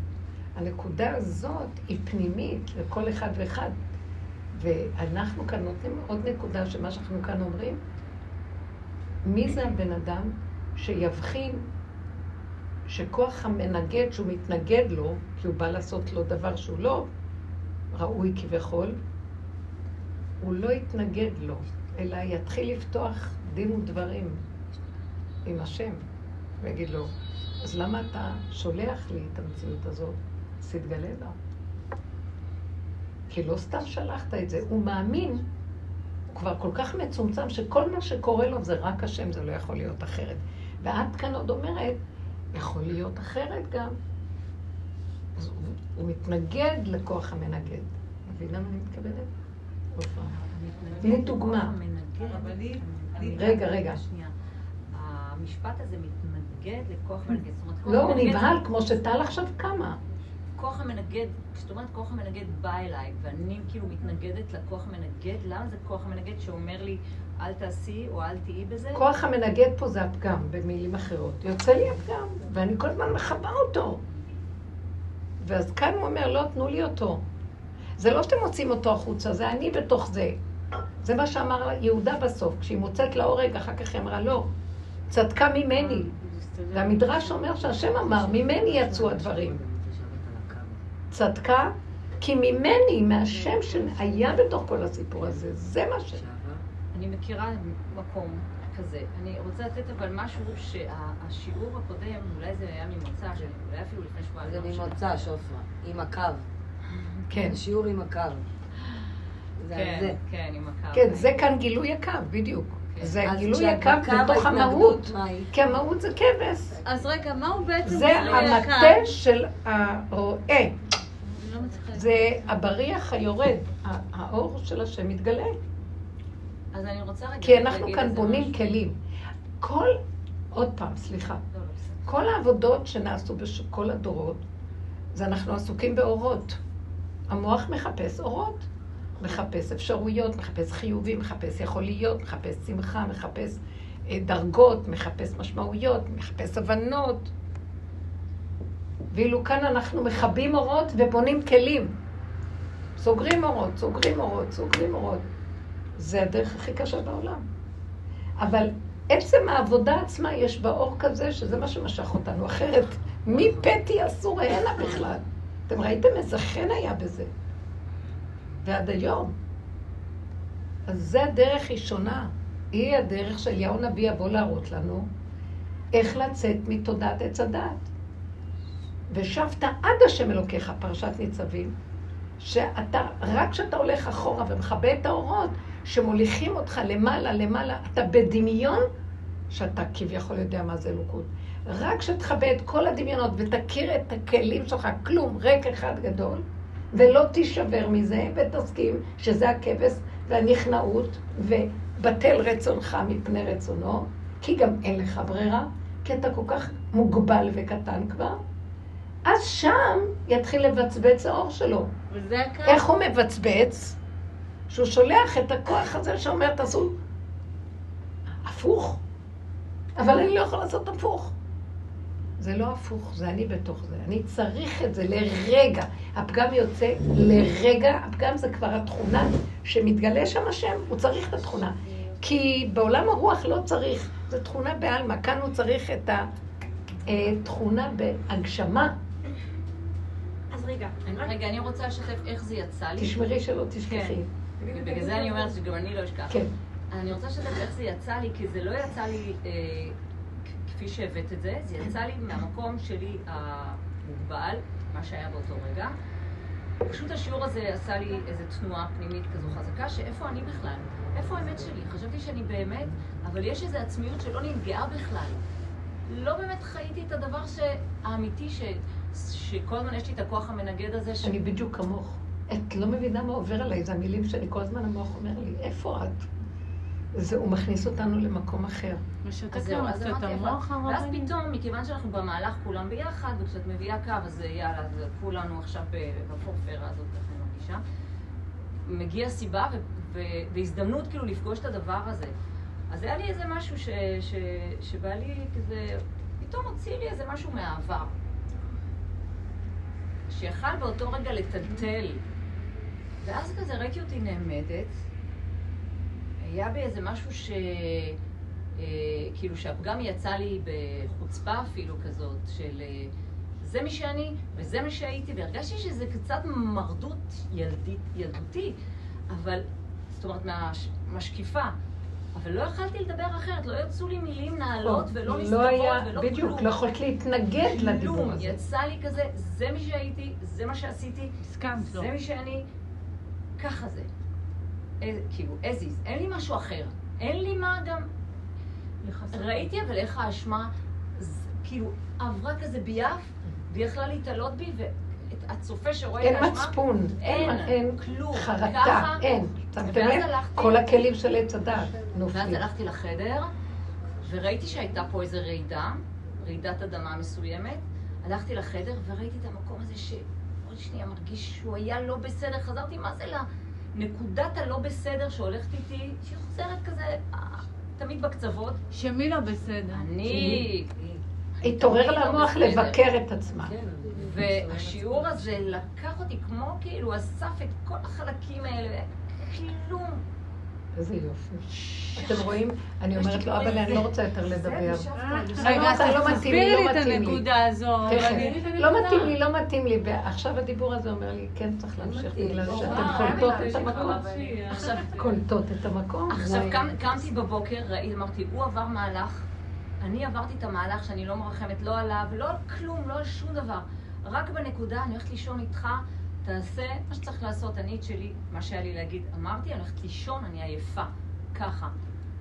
הנקודה הזאת היא פנימית לכל אחד ואחד. ואנחנו כאן נותנים עוד נקודה שמה שאנחנו כאן אומרים, מי זה הבן אדם שיבחין שכוח המנגד, שהוא מתנגד לו, כי הוא בא לעשות לו דבר שהוא לא ראוי כביכול, הוא לא יתנגד לו, אלא יתחיל לפתוח דין ודברים עם השם, ויגיד לו, אז למה אתה שולח לי את המציאות הזאת? אז תתגלה לה. כי לא סתם שלחת את זה, הוא מאמין, כבר כל כך מצומצם, שכל מה שקורה לו זה רק השם, זה לא יכול להיות אחרת. ואת כאן עוד אומרת, יכול להיות אחרת גם. אז הוא, הוא מתנגד לכוח המנגד. מבינה מה אני מתכוונת? תני דוגמה. רגע, רגע. שנייה. המשפט הזה מתנגד לכוח (laughs) כוח לא, הוא נבהל, כמו שטל עכשיו קמה. כוח המנגד, כשאת אומרת כוח המנגד בא אליי, ואני כאילו מתנגדת לכוח המנגד, למה זה כוח המנגד שאומר לי, אל תעשי או אל תהיי בזה? כוח המנגד פה זה הפגם, במילים אחרות. יוצא לי הפגם, ואני כל הזמן מכבה אותו. ואז כאן הוא אומר, לא, תנו לי אותו. זה לא שאתם מוצאים אותו החוצה, זה אני בתוך זה. זה מה שאמר יהודה בסוף, כשהיא מוצאת להורג, אחר כך היא אמרה, לא, צדקה ממני. והמדרש אומר שהשם אמר, ממני יצאו הדברים. צדקה, כי ממני, מהשם שהיה בתוך כל הסיפור הזה, זה מה ש... אני מכירה מקום כזה. אני רוצה לתת אבל משהו שהשיעור הקודם, אולי זה היה ממוצא, אולי אפילו לפני שבועיים. זה לא. ממוצא, שופרה. עם הקו. כן. זה שיעור עם הקו. זה כן, זה. כן, עם הקו. כן, זה כאן גילוי הקו, בדיוק. כן. זה גילוי הקו בתוך המהות. כי המהות זה כבש. אז רגע, מה הוא בעצם זה גילוי הקו? המטה של הרועה. זה הבריח היורד. האור של השם מתגלה. אז אני רוצה רגע כי אנחנו כאן בונים. כלים. כל, עוד פעם, סליחה. לא, לא. כל העבודות שנעשו בכל הדורות, זה אנחנו עסוקים באורות. המוח מחפש אורות. מחפש אפשרויות, מחפש חיובים, מחפש יכול להיות, מחפש שמחה, מחפש אה, דרגות, מחפש משמעויות, מחפש הבנות. ואילו כאן אנחנו מכבים אורות ובונים כלים. סוגרים אורות, סוגרים אורות, סוגרים אורות. זה הדרך הכי קשה בעולם. אבל עצם העבודה עצמה יש בה אור כזה, שזה מה שמשך אותנו. אחרת, מי פתי אסור הנה בכלל? אתם ראיתם איזה חן היה בזה. ועד היום. אז זה הדרך היא שונה. היא הדרך שאליהו נביא יבוא להראות לנו איך לצאת מתודעת עץ הדעת. ושבת עד השם אלוקיך, פרשת ניצבים, שאתה, רק כשאתה הולך אחורה ומכבה את האורות, שמוליכים אותך למעלה, למעלה, אתה בדמיון שאתה כביכול יודע מה זה אלוקות. רק כשתכבה את כל הדמיונות ותכיר את הכלים שלך, כלום, ריק אחד גדול, ולא תישבר מזה, ותסכים שזה הכבש והנכנעות, ובטל רצונך מפני רצונו, כי גם אין לך ברירה, כי אתה כל כך מוגבל וקטן כבר, אז שם יתחיל לבצבץ האור שלו. וזה הקו. איך הוא מבצבץ? שהוא שולח את הכוח הזה שאומר, תעשו הפוך. אבל אני לא יכול לעשות הפוך. זה לא הפוך, זה אני בתוך זה. אני צריך את זה לרגע. הפגם יוצא לרגע, הפגם זה כבר התכונה שמתגלה שם השם, הוא צריך את התכונה. כי בעולם הרוח לא צריך, זו תכונה בעלמא, כאן הוא צריך את התכונה בהגשמה. רגע, אני- רגע, אני רוצה לשתף איך זה יצא לי. תשמרי שלא תשכחי. כן. ובגלל זה אני אומרת שגם אני לא אשכח. כן. אני רוצה לשתף איך זה יצא לי, כי זה לא יצא לי אה, כפי שהבאת את זה, זה יצא לי מהמקום שלי המוגבל, מה שהיה באותו רגע. פשוט השיעור הזה עשה לי איזו תנועה פנימית כזו חזקה, שאיפה אני בכלל? איפה האמת שלי? חשבתי שאני באמת, אבל יש איזו עצמיות שלא נפגעה בכלל. לא באמת חייתי את הדבר. האמיתי, ש... שכל הזמן יש לי את הכוח המנגד הזה, ש... אני בדיוק כמוך. את לא מבינה מה עובר עליי, זה המילים שאני כל הזמן המוח אומר לי, איפה את? זה, הוא מכניס אותנו למקום אחר. משתק אז זהו, לנו אז קצת את אמרתי, המוח ואז. פתאום, מכיוון שאנחנו במהלך כולם ביחד, וכשאת מביאה קו, אז יאללה, אז כולנו עכשיו בפורפרה הזאת, איך אני מרגישה. מגיעה סיבה ו- ו- והזדמנות כאילו לפגוש את הדבר הזה. אז היה לי איזה משהו ש- ש- שבא לי כזה, פתאום הוציא לי איזה משהו מהעבר. שיכל באותו רגע לטלטל. ואז כזה ראיתי אותי נעמדת, היה בי איזה משהו ש... אה, כאילו שהפגם יצא לי בחוצפה אפילו כזאת, של אה, זה מי שאני וזה מי שהייתי, והרגשתי שזה קצת מרדות ילדית, ילדותי, אבל, זאת אומרת, מהמשקיפה. אבל לא יכלתי לדבר אחרת, לא יצאו לי מילים נעלות ולא נסתרות לא היה, ולא בדיוק, כלום. לא יכולת להתנגד לדיבור הזה. יצא לי כזה, זה מי שהייתי, זה מה שעשיתי, הסכמת לו. זה מי שאני, ככה זה. אה, כאילו, as is, אין לי משהו אחר. אין לי מה גם... ראיתי אבל איך האשמה, כאילו, עברה כזה ביעף, והיא יכלה להתעלות בי, והצופה שרואה את אין האשמה... מצפון, אין, אין, אין כלום. חרטה, ככה- אין. שמתם ואז לב? הלכתי- כל הכלים של עץ הדת ואז נופלים. הלכתי לחדר, וראיתי שהייתה פה איזו רעידה, רעידת אדמה מסוימת. הלכתי לחדר וראיתי את המקום הזה שעוד שנייה מרגיש שהוא היה לא בסדר. חזרתי, מה זה לנקודת הלא בסדר שהולכת איתי, שהיא חוזרת כזה, אה, תמיד בקצוות. שמי לא בסדר? אני... התעורר תמיד לא למוח בסדר. לבקר את עצמה. כן. והשיעור הזה לקח אותי כמו כאילו אסף את כל החלקים האלה, כלום. איזה יופי. אתם רואים? אני אומרת לו, אבל אני לא רוצה יותר לדבר. רגע, אז לא מתאים לי, תסבירי לא לי את מתאים לי. הנקודה הזו. לא מתאים לי, לא מתאים לי. ועכשיו הדיבור הזה אומר לי, כן צריך להמשיך. בגלל לא, שאתן אה, קולטות רגע, את המקום. עכשיו, קולטות את המקום. עכשיו זה- קמתי בבוקר, ראיתי, אמרתי, הוא עבר מהלך, אני עברתי את המהלך שאני לא מרחמת לא עליו, לא על כלום, לא על שום דבר. רק בנקודה, אני הולכת לישון איתך, תעשה מה שצריך לעשות, אני את שלי, מה שהיה לי להגיד, אמרתי, אני הולכת לישון, אני עייפה, ככה.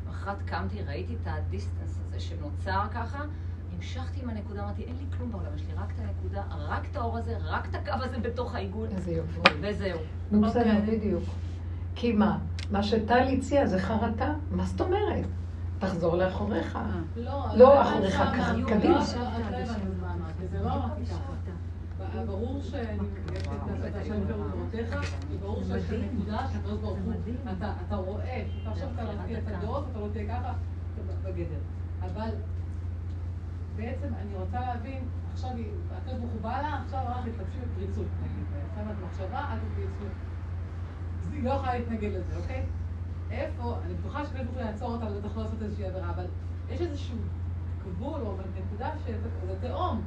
למחרת קמתי, ראיתי את הדיסטנס הזה שנוצר ככה, המשכתי עם הנקודה, אמרתי, אין לי כלום בעולם, יש לי רק את הנקודה, רק את האור הזה, רק את הקו הזה בתוך העיגול, איזה יופי. וזהו. נו בסדר, אוקיי. בדיוק. כי מה? מה שטל הציע זה חרטה? מה זאת אומרת? תחזור לאחוריך. לא, לא, לא, קדימה. ברור את ההצעה של פירותיך, וברור שיש את הנקודה שהקדוש ברוך הוא, אתה אתה רואה, אתה עכשיו אתה את הדעות, אתה לא תהיה ככה, בגדר. אבל בעצם אני רוצה להבין, עכשיו הקדוש ברוך הוא בא לה, עכשיו רק תתלבשי בפריצות, נגיד, שמה את מחשבה, אל תתפי אז היא לא יכולה להתנגד לזה, אוקיי? איפה, אני בטוחה שקדוש ברוך הוא יעצור אותה ובטח לא לעשות איזושהי עבירה, אבל יש איזשהו גבול או נקודה שזה תהום.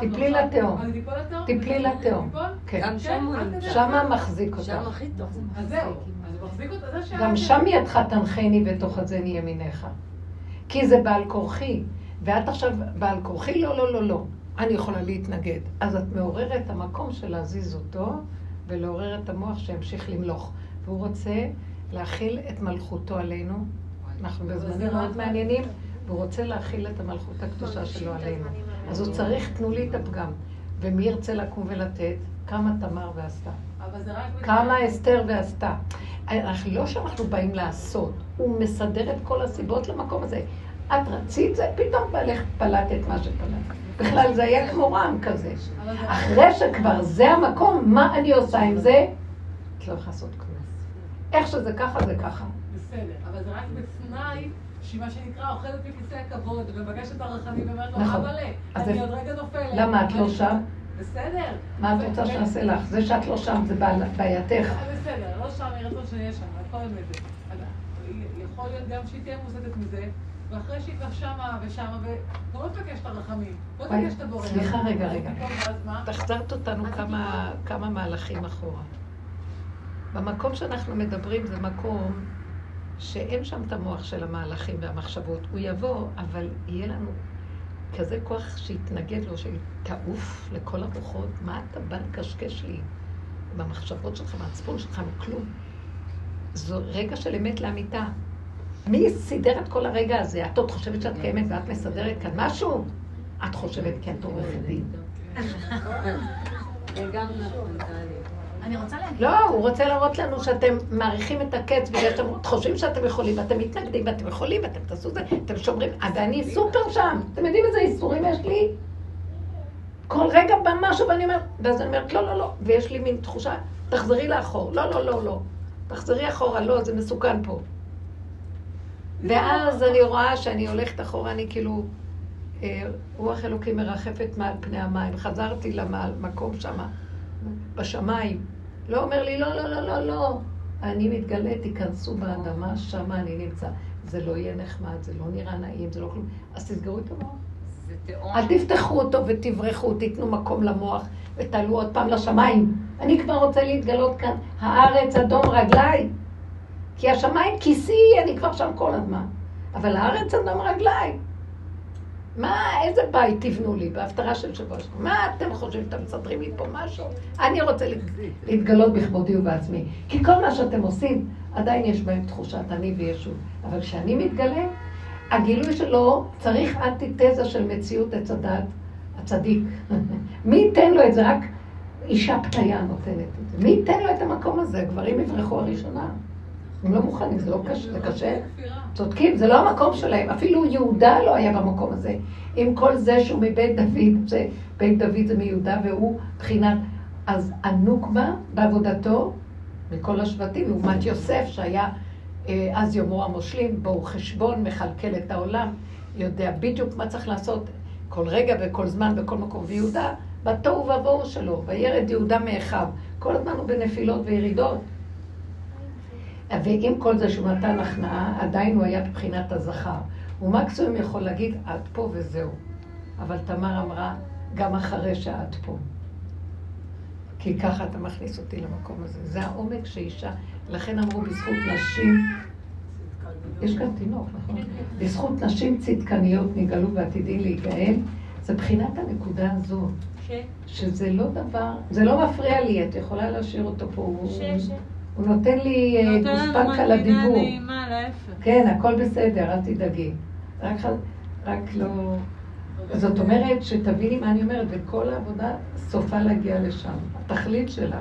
תיפלי לתהום. תיפלי לתהום. כן. גם שם מחזיק אותך. שם הכי טוב. אז זהו. גם שם ידך תנחני ותאחזני ימיניך. כי זה בעל כורחי. ואת עכשיו בעל כורחי? לא, לא, לא, לא. אני יכולה להתנגד. אז את מעוררת את המקום של להזיז אותו ולעורר את המוח שימשיך למלוך. והוא רוצה להכיל את מלכותו עלינו. אנחנו בזמנים מאוד מעניינים, והוא רוצה להכיל את המלכות הקדושה שלו עלינו. אז הוא צריך, תנו לי את הפגם. ומי ירצה לקום ולתת? כמה תמר ועשתה. כמה אסתר ועשתה. אנחנו לא שאנחנו באים לעשות, הוא מסדר את כל הסיבות למקום הזה. את רצית זה, פתאום בעלך פלט את מה שפלט. בכלל זה היה כמו רעם כזה. אחרי שכבר זה המקום, מה אני עושה עם זה? את לא יכולה לעשות כלום. איך שזה ככה זה ככה. בסדר, אבל זה רק בתנאי שהיא מה שנקרא אוכלת מכיסא הכבוד ומבקשת את הרחמים ואומרת לו, נכון. אבאלה, אז אני עוד רגע נופלת. למה את לא שם? בסדר. מה את רוצה שנעשה לך? זה שאת לא שם זה בעייתך. אבל בסדר, לא שם, יהיה רצון שנהיה שם, הכל באמת. אז יכול להיות גם שהיא תהיה מוסתת מזה, ואחרי שהיא כבר שמה ושמה, ולא תבקש את הרחמים, לא וואי, תבקש את הבורא. סליחה, רגע, רגע. החזרת אותנו כמה מהלכים אחורה. במקום שאנחנו מדברים זה מקום שאין שם את המוח של המהלכים והמחשבות. הוא יבוא, אבל יהיה לנו כזה כוח שיתנגד לו, שיתעוף לכל הרוחות. מה אתה בא לקשקש לי במחשבות שלך, מהצפון שלך, מכלום? זו רגע של אמת לאמיתה. מי סידר את כל הרגע הזה? את עוד חושבת שאת קיימת ואת מסדרת כאן משהו? את חושבת כי את עורכת דין. (laughs) אני רוצה להגיד... לא, הוא רוצה להראות לנו שאתם מעריכים את הקץ בגלל שאתם חושבים שאתם יכולים, ואתם מתנגדים, ואתם יכולים, ואתם תעשו זה, אתם שומרים, ואני סופר שם. אתם יודעים איזה איסורים יש לי? כל רגע בא משהו ואני אומרת, ואז אני אומרת, לא, לא, לא, ויש לי מין תחושה, תחזרי לאחור. לא, לא, לא, לא. תחזרי אחורה, לא, זה מסוכן פה. ואז אני רואה שאני הולכת אחורה, אני כאילו, אה, רוח אלוקים מרחפת מעל פני המים. חזרתי למקום שמה, בשמיים. לא אומר לי, לא, לא, לא, לא, לא. אני מתגלה, תיכנסו באדמה, שמה אני נמצא. זה לא יהיה נחמד, זה לא נראה נעים, זה לא כלום. אז תסגרו את המוח. אל תפתחו אותו ותברחו, תיתנו מקום למוח ותעלו עוד פעם לשמיים. אני כבר רוצה להתגלות כאן, הארץ אדום רגליי. כי השמיים כיסי, אני כבר שם כל הזמן. אבל הארץ אדום רגליי. מה, איזה בית תבנו לי בהפטרה של שבוע שבוע? מה אתם חושבים שאתם מסדרים לי פה משהו? אני רוצה להתגלות בכבודי ובעצמי. כי כל מה שאתם עושים, עדיין יש בהם תחושת אני וישוב. אבל כשאני מתגלה, הגילוי שלו צריך אנטיתזה של מציאות עץ הדת הצדיק. (laughs) מי ייתן לו את זה? רק אישה פתיה נותנת את זה. מי ייתן לו את המקום הזה? גברים יברחו הראשונה. הם לא מוכנים, זה לא קשה, זה קשה. צודקים, זה לא המקום שלהם. אפילו יהודה לא היה במקום הזה. עם כל זה שהוא מבית דוד, זה, בית דוד זה מיהודה והוא בחינת... אז הנוקבה בעבודתו מכל השבטים, לעומת יוסף שהיה אה, אז יאמרו המושלים, בואו חשבון, מכלכל את העולם, יודע בדיוק מה צריך לעשות כל רגע וכל זמן בכל מקום. ויהודה, בתוהו ובוהו שלו, וירד יהודה מאחיו. כל הזמן הוא בנפילות וירידות. ועם כל זה שהוא נתן הכנעה, עדיין הוא היה בבחינת הזכר. הוא מקסימום יכול להגיד, את פה וזהו. אבל תמר אמרה, גם אחרי שאת פה. כי ככה אתה מכניס אותי למקום הזה. זה העומק שאישה, לכן אמרו בזכות נשים, יש כאן תינוק, נכון? בזכות נשים צדקניות נגאלו ועתידים להיגאל, זה בחינת הנקודה הזו. שזה לא דבר, זה לא מפריע לי, את יכולה להשאיר אותו פה. הוא, הוא נותן לי אה, גושפנקה לדיבור. כן, הכל בסדר, אל תדאגי. רק, רק לא... זאת אומרת, שתביני מה אני אומרת, וכל העבודה סופה להגיע לשם. התכלית שלה.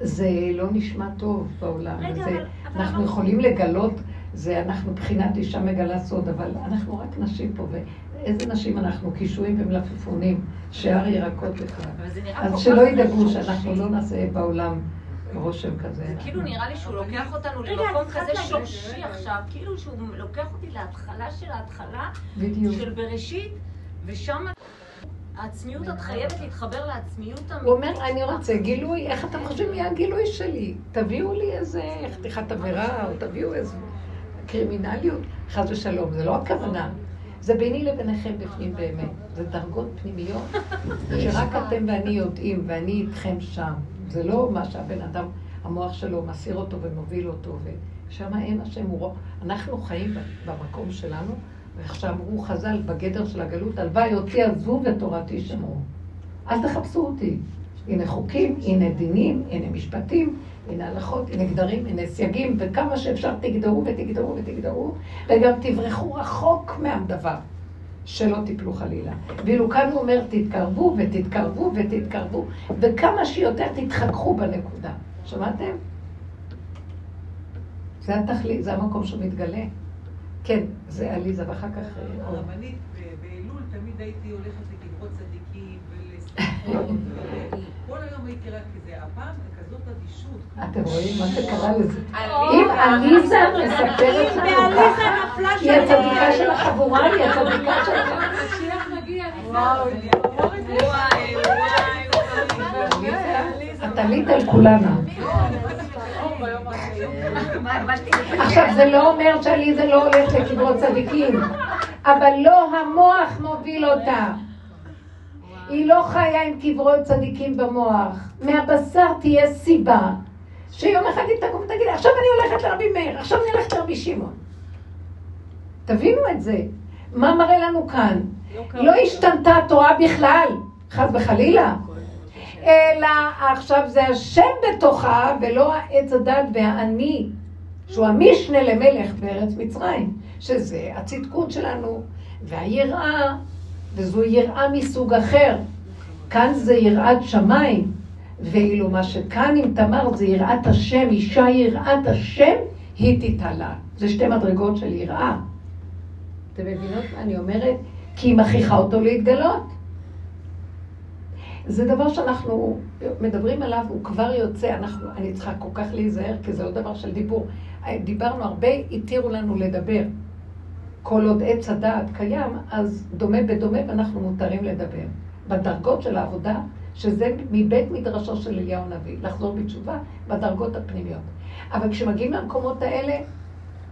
זה לא נשמע טוב בעולם. רגע, וזה, אבל- אבל אנחנו אמרת- יכולים לגלות, זה אנחנו מבחינת אישה מגלה סוד, אבל אנחנו רק נשים פה, ואיזה נשים אנחנו? קישואים ומלפפונים, שיער ירקות בכלל. אבל זה אז שלא ידאגו. שאנחנו לא נעשה בעולם רושם כזה. זה כאילו נראה לי שהוא לוקח אותנו למקום כזה שורשי עכשיו, כאילו שהוא לוקח אותי להתחלה של ההתחלה בדיוק. של בראשית, ושם העצמיות, את חייבת להתחבר לעצמיות הוא אומר, אני רוצה גילוי, איך אתם חושבים יהיה הגילוי שלי? תביאו לי איזה חתיכת עבירה, או תביאו איזה קרימינליות, חס ושלום, זה לא הכוונה. זה ביני לביניכם בפנים באמת. זה דרגות פנימיות (laughs) שרק אתם ואני יודעים, ואני איתכם שם. זה לא מה שהבן אדם, המוח שלו מסיר אותו ומוביל אותו, ושם אין השם, הוא אנחנו חיים במקום שלנו, ואיך שאמרו חז"ל בגדר של הגלות, הלוואי אותי עזבו ותורתי שמרו. אל תחפשו אותי. הנה חוקים, הנה דינים, הנה משפטים, הנה הלכות, הנה גדרים, הנה סייגים, וכמה שאפשר תגדרו ותגדרו ותגדרו, וגם תברחו רחוק מהדבר, שלא תיפלו חלילה. ואילו כאן הוא אומר, תתקרבו ותתקרבו ותתקרבו, וכמה שיותר תתחככו בנקודה. שמעתם? זה התכלית, זה המקום שמתגלה. כן, זה עליזה, ואחר כך... אה. הרבנית, באלול תמיד הייתי הולכת לקברות צדיקים ולסליחות, (laughs) כל היום הייתי רק כזה, הפעם. אתם רואים מה שקרה לזה? אם עליזה מספרת לנו ככה, היא הצדיקה של החבורה, היא הצדיקה של החבורה. את עלית על כולנו. עכשיו, זה לא אומר שעליזה לא הולכת לקברות צדיקים, אבל לא המוח מוביל אותה. היא לא חיה עם קברות צדיקים במוח. מהבשר תהיה סיבה שיום אחד היא תקום ותגיד, עכשיו אני הולכת לרבי מאיר, עכשיו אני הולכת לרבי שמעון. תבינו את זה. מה מראה לנו כאן? לא השתנתה התורה בכלל, חס וחלילה. אלא עכשיו זה השם בתוכה, ולא העץ הדת והאני, שהוא המשנה למלך בארץ מצרים, שזה הצדקות שלנו, והיראה, וזו יראה מסוג אחר. כאן זה יראת שמיים, ואילו מה שכאן עם תמר זה יראת השם, אישה יראת השם, היא תתעלה. זה שתי מדרגות של יראה. אתם מבינות מה אני אומרת? כי היא מכריחה אותו להתגלות. זה דבר שאנחנו מדברים עליו, הוא כבר יוצא, אנחנו, אני צריכה כל כך להיזהר, כי זה לא דבר של דיבור. דיברנו הרבה, התירו לנו לדבר. כל עוד עץ הדעת קיים, אז דומה בדומה ואנחנו מותרים לדבר. בדרגות של העבודה, שזה מבית מדרשו של אליהו הנביא, לחזור בתשובה בדרגות הפנימיות. אבל כשמגיעים למקומות האלה,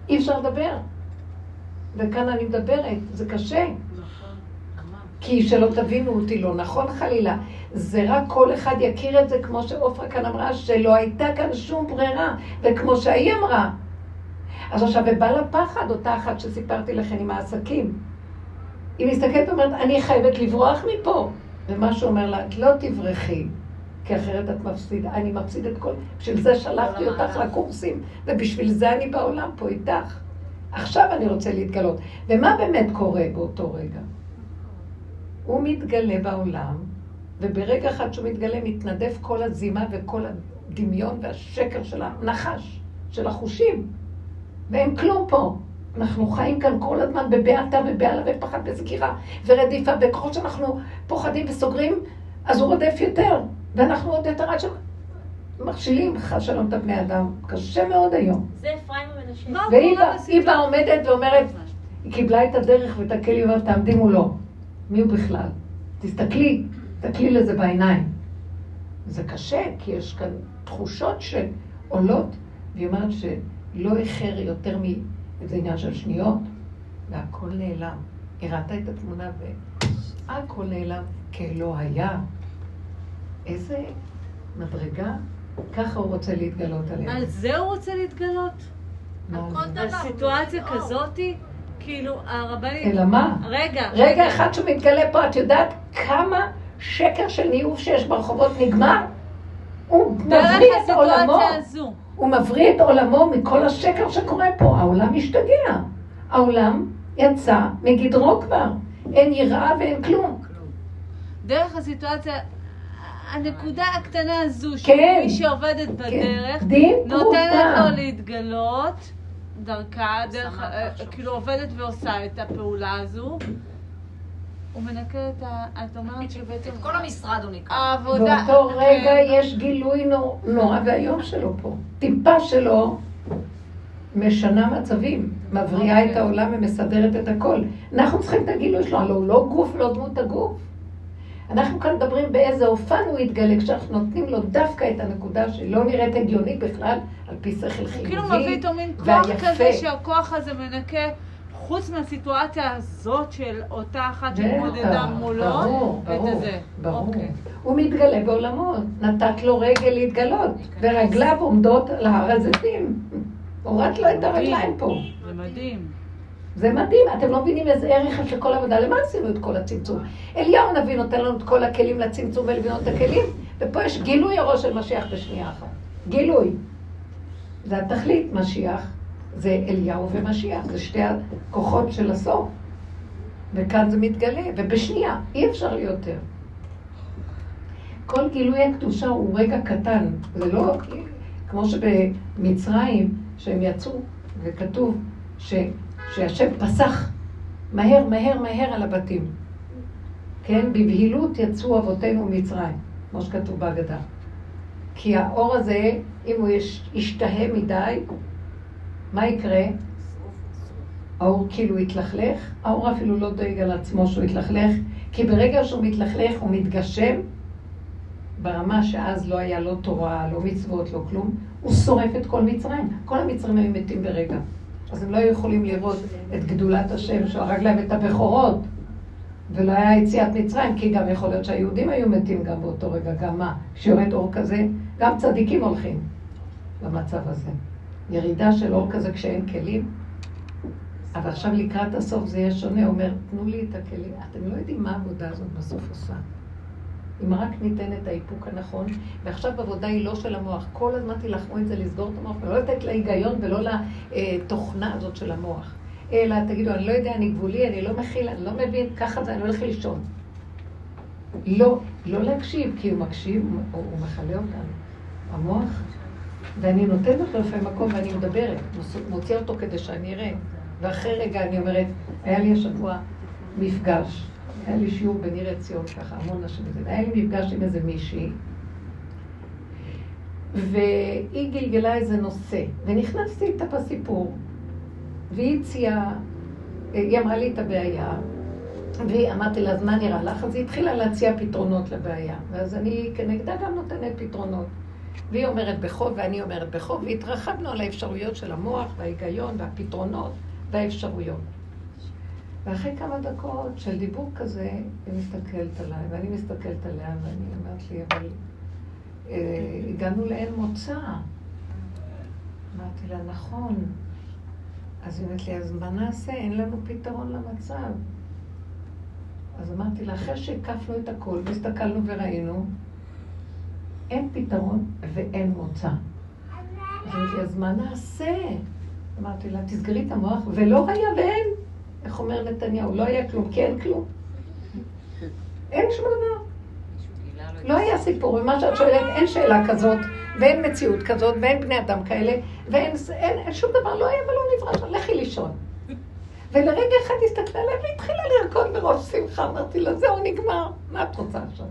אי אפשר לדבר. וכאן אני מדברת, זה קשה. כי שלא תבינו אותי לא נכון חלילה. זה רק כל אחד יכיר את זה, כמו שעופרה כאן אמרה, שלא הייתה כאן שום ברירה. וכמו שהיא אמרה, אז עכשיו, ובא לה פחד, אותה אחת שסיפרתי לכם עם העסקים. היא מסתכלת ואומרת, אני חייבת לברוח מפה. ומה שהוא אומר לה, את לא תברחי, כי אחרת את מפסידה, אני מפסיד את כל... בשביל זה שלחתי אותך לקורסים, ובשביל זה אני בעולם פה איתך. עכשיו אני רוצה להתגלות. ומה באמת קורה באותו רגע? הוא מתגלה בעולם, וברגע אחד שהוא מתגלה, מתנדף כל הזימה וכל הדמיון והשקר של הנחש, של החושים. ואין כלום פה. אנחנו חיים כאן כל הזמן בבעתה ובעלה ופחד וסגירה ורדיפה, וככל שאנחנו פוחדים וסוגרים, אז הוא רודף יותר, ואנחנו עוד יותר עד שמכשילים חס שלום את הבני אדם. קשה מאוד היום. זה אפרים המנשה. והיא באה עומדת ואומרת, היא קיבלה את הדרך ואת הכלים, ואומרת, תעמדי מולו. מי הוא בכלל? תסתכלי, תסתכלי לזה בעיניים. זה קשה, כי יש כאן תחושות שעולות, והיא אומרת ש... לא איחר יותר מאיזה עניין של שניות, והכל נעלם. היא ראתה את התמונה והכל נעלם כלא היה. איזה מדרגה, ככה הוא רוצה להתגלות עליה. על זה הוא רוצה להתגלות? על סיטואציה כזאתי? כאילו, הרבנית... אלא מה? רגע. רגע אחד שהוא מתגלה פה, את יודעת כמה שקר של ניאוף שיש ברחובות נגמר? הוא מבריא את עולמו. הזו. הוא מבריא את עולמו מכל השקר שקורה פה. העולם משתגע. העולם יצא מגדרו כבר. אין יראה ואין כלום. דרך הסיטואציה, הנקודה הקטנה הזו, כן, שמי שעובדת כן. בדרך, כן. נותנת לו להתגלות דרכה, דרך, אה, כאילו עובדת ועושה את הפעולה הזו. הוא מנקה את ה... את אומרת שבעצם... את כל המשרד הוא נקרא. העבודה... באותו רגע יש גילוי נורא ואיום שלו פה. טיפה שלו משנה מצבים, מבריאה את העולם ומסדרת את הכל. אנחנו צריכים את הגילוי שלו, הלוא הוא לא גוף, לא דמות הגוף. אנחנו כאן מדברים באיזה אופן הוא יתגלה, כשאנחנו נותנים לו דווקא את הנקודה שלא נראית הגיונית בכלל, על פי שכל חיובי כאילו מביא איתו מין כוח כזה, שהכוח הזה מנקה. חוץ מהסיטואציה הזאת של אותה אחת שמתמודדה מולו, ברור, ברור, ברור. אוקיי. הוא מתגלה בעולמו, נתת לו רגל להתגלות, ורגליו עומדות על הר הזיתים. הורדת לו את הרגליים פה. זה מדהים. זה מדהים, אתם לא מבינים איזה ערך יש לכל עבודה, למה עשינו את כל הצמצום? אליהו הנביא נותן לנו את כל הכלים לצמצום ולבנות את הכלים, ופה יש גילוי הראש של משיח בשנייה אחת. גילוי. זה התכלית, משיח. זה אליהו ומשיח, זה שתי הכוחות של הסוף. וכאן זה מתגלה, ובשנייה, אי אפשר יותר. כל גילוי הקדושה הוא רגע קטן, זה לא כמו שבמצרים, שהם יצאו, וכתוב ש, שהשם פסח מהר, מהר, מהר על הבתים. כן? בבהילות יצאו אבותינו ממצרים, כמו שכתוב בהגדה. כי האור הזה, אם הוא ישתהה מדי, מה יקרה? האור כאילו יתלכלך, האור אפילו לא דואג על עצמו שהוא יתלכלך, כי ברגע שהוא מתלכלך הוא מתגשם, ברמה שאז לא היה לא תורה, לא מצוות, לא כלום, הוא שורף את כל מצרים. כל המצרים היו מתים ברגע. אז הם לא היו יכולים לראות את גדולת השם שהרג להם את הבכורות. ולא היה יציאת מצרים, כי גם יכול להיות שהיהודים היו מתים גם באותו רגע. גם מה? כשיורד אור כזה, גם צדיקים הולכים במצב הזה. ירידה של אור כזה כשאין כלים. אבל עכשיו לקראת הסוף זה יהיה שונה, אומר, תנו לי את הכלים. אתם לא יודעים מה העבודה הזאת בסוף עושה. אם רק ניתן את האיפוק הנכון, ועכשיו העבודה היא לא של המוח. כל הזמן תילחמו את זה, לסגור את המוח, ולא לתת להיגיון ולא לתוכנה הזאת של המוח. אלא תגידו, אני לא יודע, אני גבולי, אני לא מכיל, אני לא מבין, ככה זה, אני הולך לישון. לא, לא להקשיב, כי הוא מקשיב, הוא, הוא מכלה אותנו. המוח, ואני נותנת לו לפעמים מקום ואני מדברת, מוציאה אותו כדי שאני אראה. ואחרי רגע אני אומרת, היה לי השבוע מפגש, היה לי שיעור בניר עציון ככה, המון נשים היה לי מפגש עם איזה מישהי, והיא גלגלה איזה נושא, ונכנסתי איתה בסיפור, והיא הציעה, היא אמרה לי את הבעיה, והיא אמרתי לה, אז מה נראה לך? אז היא התחילה להציע פתרונות לבעיה, ואז אני כנגדה גם נותנת פתרונות. והיא אומרת בחוב ואני אומרת בחוב, והתרחבנו על האפשרויות של המוח וההיגיון והפתרונות והאפשרויות. ואחרי כמה דקות של דיבור כזה, היא מסתכלת עליי, ואני מסתכלת עליה, ואני אומרת לי, אבל אה, הגענו לאין מוצא. אמרתי לה, נכון. אז היא אומרת לי, אז מה נעשה? אין לנו פתרון למצב. אז אמרתי לה, אחרי שהקפנו את הכל והסתכלנו וראינו, אין פתרון ואין מוצא. אז אמרתי אז מה נעשה? אמרתי לה, תסגרי את המוח, ולא היה ואין. איך אומר נתניהו? לא היה כלום, כי אין כלום. אין שום דבר. לא היה סיפור, ומה שאת שואלת, אין שאלה כזאת, ואין מציאות כזאת, ואין בני אדם כאלה, ואין אין, אין שום דבר, לא היה ולא נברא שם, לכי לישון. ולרגע אחד הסתכלה עליי והתחילה לרקוד ברוב שמחה, אמרתי לה, זהו, נגמר, מה את רוצה עכשיו?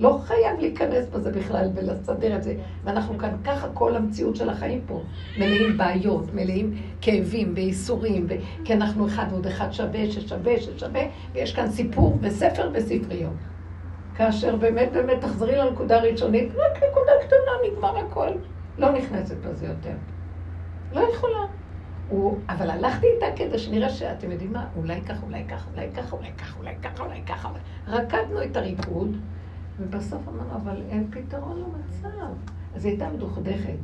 לא חייב להיכנס בזה בכלל ולסדר את זה. ואנחנו כאן ככה כל המציאות של החיים פה. מלאים בעיות, מלאים כאבים וייסורים, ו... כי אנחנו אחד ועוד אחד שווה, ששווה, ששווה, ויש כאן סיפור וספר וספריות. כאשר באמת באמת תחזרי לנקודה הראשונית, רק נקודה קטנה, נגמר הכל. לא נכנסת בזה יותר. לא יכולה. הוא, אבל הלכתי איתה כדי שנראה שאתם יודעים מה, אולי ככה, אולי ככה, אולי ככה, אולי ככה, אולי ככה, אולי ככה. רקדנו את הריקוד. ובסוף אמרנו, אבל אין פתרון למצב. אז היא הייתה מדוכדכת.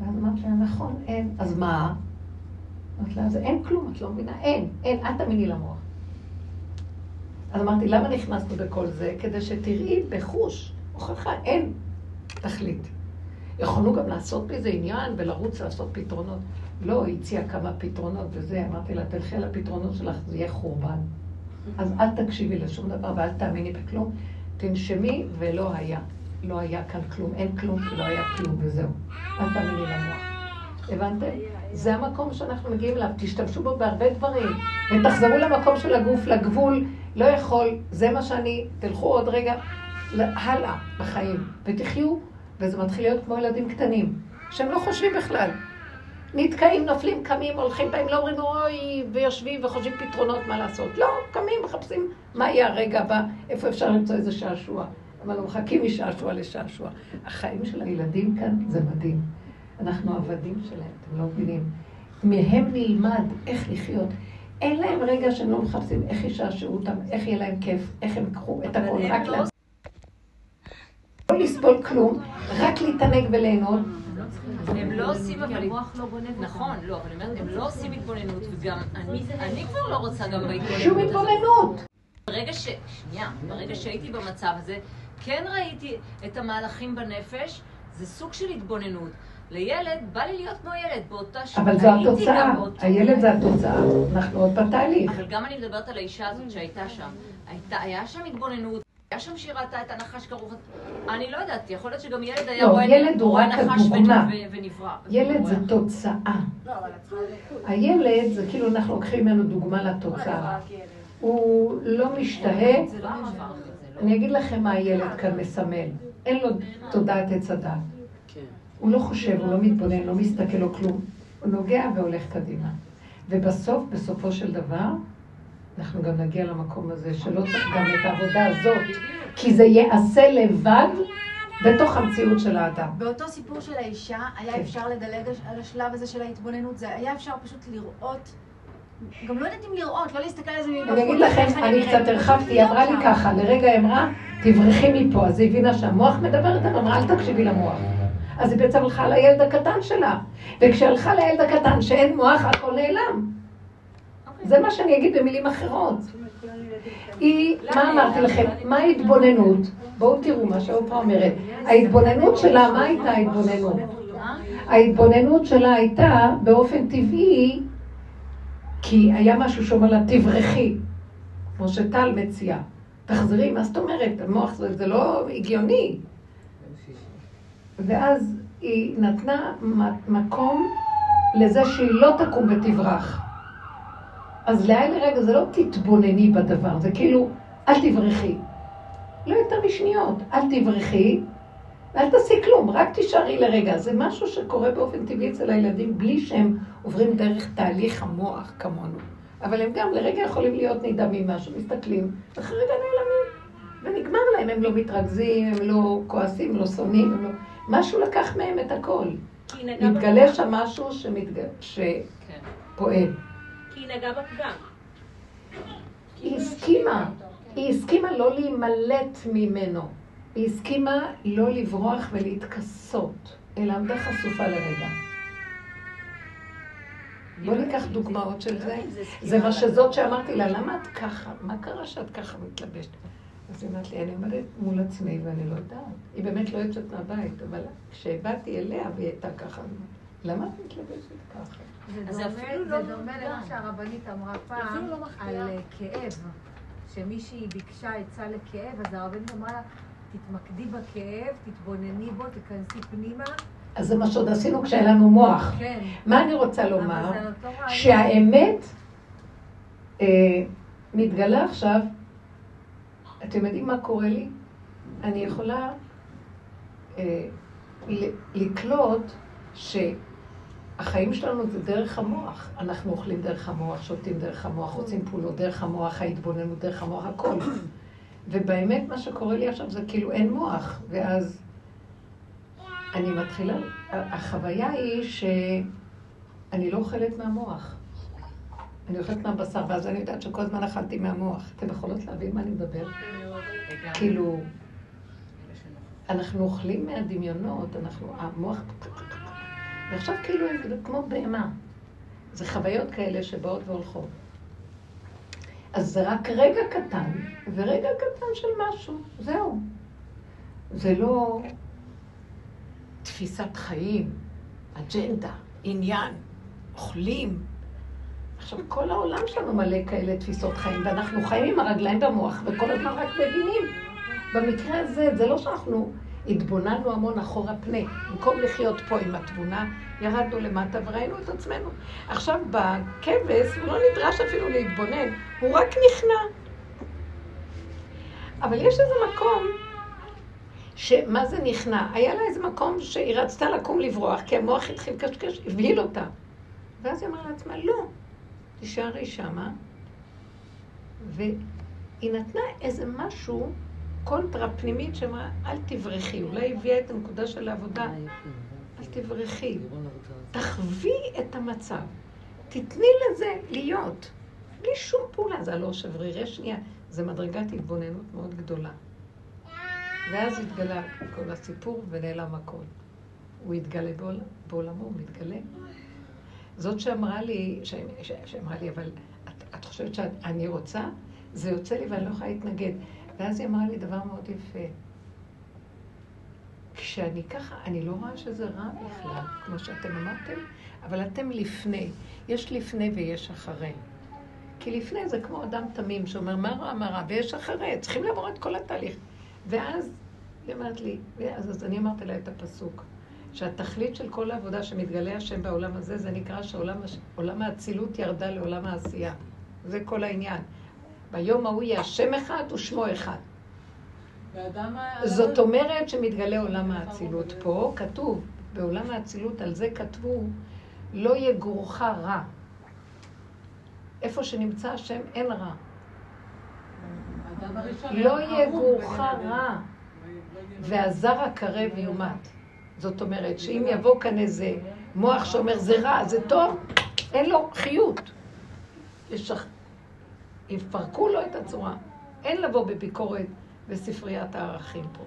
ואז אמרתי לה, נכון, אין. אז מה? אמרתי לה, אז אין כלום, את לא מבינה? אין, אין, אל תאמיני למוח. אז אמרתי, למה נכנסנו בכל זה? כדי שתראי בחוש, הוכחה, אין תכלית. יכולנו גם לעשות מזה עניין ולרוץ לעשות פתרונות. לא, היא הציעה כמה פתרונות וזה, אמרתי לה, תלכי על הפתרונות שלך, זה יהיה חורבן. אז אל תקשיבי לשום דבר ואל תאמיני בכלום, תנשמי ולא היה. לא היה כאן כלום, אין כלום כי לא היה כלום וזהו. אל תאמיני למוח. הבנתם? זה המקום שאנחנו מגיעים אליו, תשתמשו בו בהרבה דברים, ותחזרו למקום של הגוף, לגבול, לא יכול, זה מה שאני, תלכו עוד רגע הלאה בחיים, ותחיו, וזה מתחיל להיות כמו ילדים קטנים, שהם לא חושבים בכלל. נתקעים, נופלים, קמים, הולכים באים, לא אומרים אוי, ויושבים וחושבים פתרונות מה לעשות. לא, קמים, מחפשים מה יהיה הרגע הבא, איפה אפשר למצוא איזה שעשוע. אבל מחכים משעשוע לשעשוע. החיים של הילדים כאן זה מדהים. אנחנו עבדים שלהם, אתם לא מבינים. מהם נלמד איך לחיות. אין להם רגע שהם לא מחפשים איך ישעשעו אותם, איך יהיה להם כיף, איך הם יקחו את הכל רק לא... לא לסבול כלום, רק להתענג וליהנות. הם לא עושים, אבל המוח לא גונב נכון, לא, אבל אני אומרת, הם לא עושים התבוננות, וגם אני כבר לא רוצה גם בהתבוננות שום התבוננות! ברגע ש... שנייה, ברגע שהייתי במצב הזה, כן ראיתי את המהלכים בנפש, זה סוג של התבוננות. לילד, בא לי להיות כמו ילד באותה שנה. אבל זו התוצאה, הילד זה התוצאה, אנחנו עוד בתהליך. אבל גם אני מדברת על האישה הזאת שהייתה שם. היה שם התבוננות, היה שם שירתה את הנחש כרוך, אני לא יודעת, יכול להיות שגם ילד היה רואה ילד הוא רק הדוגמה. ונברא. ילד זה תוצאה. הילד זה כאילו אנחנו לוקחים ממנו דוגמה לתוצאה. הוא לא משתהה. לא אני אגיד לכם מה הילד כאן מסמל. אין לו תודעת עץ הדת. הוא לא חושב, הוא לא מתבונן, לא מסתכל לו כלום. הוא נוגע והולך קדימה. ובסוף, בסופו של דבר, אנחנו גם נגיע למקום הזה, שלא צריך גם את העבודה הזאת, כי זה ייעשה לבד בתוך המציאות של האדם. באותו סיפור של האישה, היה כן. אפשר לדלג על השלב הזה של ההתבוננות, זה היה אפשר פשוט לראות, גם לא יודעת אם לראות, לא להסתכל על זה מבחוץ. אני אגיד לכם, אני קצת הרחבתי, היא אמרה לי ככה, לרגע היא אמרה, תברחי מפה, אז היא הבינה שהמוח מדבר איתה, אמרה, אל תקשיבי למוח. אז היא בעצם הלכה לילד הקטן שלה, וכשהלכה לילד הקטן שאין מוח, הכל נעלם. זה מה שאני אגיד במילים אחרות. היא, מה אמרתי לכם? מה ההתבוננות? בואו תראו מה שעופרה אומרת. ההתבוננות שלה, מה הייתה ההתבוננות? ההתבוננות שלה הייתה באופן טבעי, כי היה משהו שאומר לה, תברחי, כמו שטל מציעה. תחזרי, מה זאת אומרת? המוח זה, זה לא הגיוני. ואז היא נתנה מקום לזה שהיא לא תקום ותברח. אז לאן לרגע זה לא תתבונני בדבר, זה כאילו, אל תברחי. לא יותר משניות, אל תברחי, ואל תעשי כלום, רק תישארי לרגע. זה משהו שקורה באופן טבעי אצל הילדים בלי שהם עוברים דרך תהליך המוח כמונו. אבל הם גם לרגע יכולים להיות נדהמים משהו, מסתכלים, ואחרי רגע נעלמים. ונגמר להם, הם לא מתרכזים, הם לא כועסים, לא שונאים, הם לא... משהו לקח מהם את הכל. מתגלה שם משהו שמתג... שפועל. כי היא נגעה בפגם. היא הסכימה, היא הסכימה לא להימלט ממנו. היא הסכימה לא לברוח ולהתכסות, אלא עמדה חשופה לרגע. בוא ניקח דוגמאות של זה. זה מה שזאת שאמרתי לה, למה את ככה? מה קרה שאת ככה מתלבשת? אז היא אמרת לי, אני עומדת מול עצמי ואני לא יודעת. היא באמת לא יוצאת מהבית, אבל כשבאתי אליה והיא הייתה ככה, למה את מתלבשת ככה? זה דומה למה שהרבנית אמרה פעם על אה, כאב. שמישהי ביקשה עצה לכאב, אז הרבנית אמרה לה, תתמקדי בכאב, תתבונני בו, תיכנסי פנימה. אז זה מה שעוד עשינו כשהיה לנו מוח. כן. מה אני רוצה לומר? שהאמת אה, מתגלה עכשיו, אתם יודעים מה קורה לי? אני יכולה אה, לקלוט שהחיים שלנו זה דרך המוח. אנחנו אוכלים דרך המוח, שותים דרך המוח, רוצים פעולות דרך המוח, ההתבוננות דרך המוח, הכל. ובאמת מה שקורה לי עכשיו זה כאילו אין מוח, ואז אני מתחילה, החוויה היא שאני לא אוכלת מהמוח. אני אוכלת מהבשר, ואז אני יודעת שכל הזמן אכלתי מהמוח. אתם יכולות להבין מה אני מדבר? כאילו, אנחנו אוכלים מהדמיונות, אנחנו, המוח... ועכשיו כאילו זה כמו בהמה. זה חוויות כאלה שבאות והולכות. אז זה רק רגע קטן, ורגע קטן של משהו, זהו. זה לא תפיסת חיים, אג'נדה, עניין, אוכלים. עכשיו, כל העולם שלנו מלא כאלה תפיסות חיים, ואנחנו חיים עם הרגליים במוח, וכל הזמן רק מבינים. במקרה הזה, זה לא שאנחנו התבוננו המון אחורה פנה. במקום לחיות פה עם התבונה, ירדנו למטה וראינו את עצמנו. עכשיו, בכבש הוא לא נדרש אפילו להתבונן, הוא רק נכנע. אבל יש איזה מקום שמה זה נכנע? היה לה איזה מקום שהיא רצתה לקום לברוח, כי המוח התחיל קשקש, הבהיל אותה. ואז היא אמרה לעצמה, לא, תישארי שמה. והיא נתנה איזה משהו, קונטרה פנימית שאמרה, אל תברחי. אולי הביאה את הנקודה של העבודה. אל תברחי. תחווי את המצב. תתני לזה להיות. בלי שום פעולה. זה הלא שברירי שנייה. זה מדרגת התבוננות מאוד גדולה. ואז התגלה כל הסיפור ונעלם הכל. הוא התגלה בעול, בעולמו, הוא מתגלה. זאת שאמרה לי, ש, ש, שאמרה לי, אבל את, את חושבת שאני רוצה? זה יוצא לי ואני לא יכולה להתנגד. ואז היא אמרה לי דבר מאוד יפה. כשאני ככה, אני לא רואה שזה רע בכלל, כמו שאתם אמרתם, אבל אתם לפני. יש לפני ויש אחרי. כי לפני זה כמו אדם תמים שאומר, מה רע, מה רע, ויש אחרי, צריכים לעבור את כל התהליך. ואז היא אומרת לי, ואז אז אני אמרתי לה את הפסוק, שהתכלית של כל העבודה שמתגלה השם בעולם הזה, זה נקרא שעולם האצילות ירדה לעולם העשייה. זה כל העניין. ביום ההוא יהיה השם אחד ושמו אחד. זאת אומרת שמתגלה עולם האצילות פה, כתוב, בעולם האצילות, על זה כתבו, לא יגורך רע. איפה שנמצא השם אין רע. לא יגורך רע. והזר הקרב יומת. זאת אומרת, שאם יבוא כאן איזה מוח שאומר זה רע, זה טוב, אין לו חיות. ישח... יפרקו לו את הצורה. אין לבוא בביקורת בספריית הערכים פה.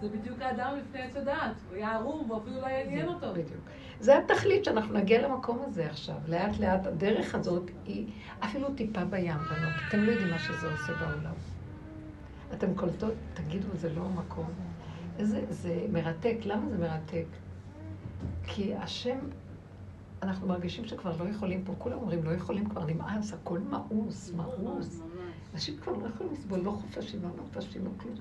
זה בדיוק האדם לפני עץ הדעת. הוא היה ערום ואפילו לא יעניין אותו. בדיוק. זה התכלית שאנחנו נגיע למקום הזה עכשיו. לאט לאט הדרך הזאת היא אפילו טיפה בים, בנות. אתם לא יודעים מה שזה עושה בעולם. אתם קולטות, תגידו, זה לא המקום. איזה, זה מרתק. למה זה מרתק? כי השם, אנחנו מרגישים שכבר לא יכולים פה. כולם אומרים, לא יכולים כבר, נמאס, הכל מאוס, מאוס. אנשים כבר לא יכולים לסבול, לא חופשים, לא נופשים, לא כלום.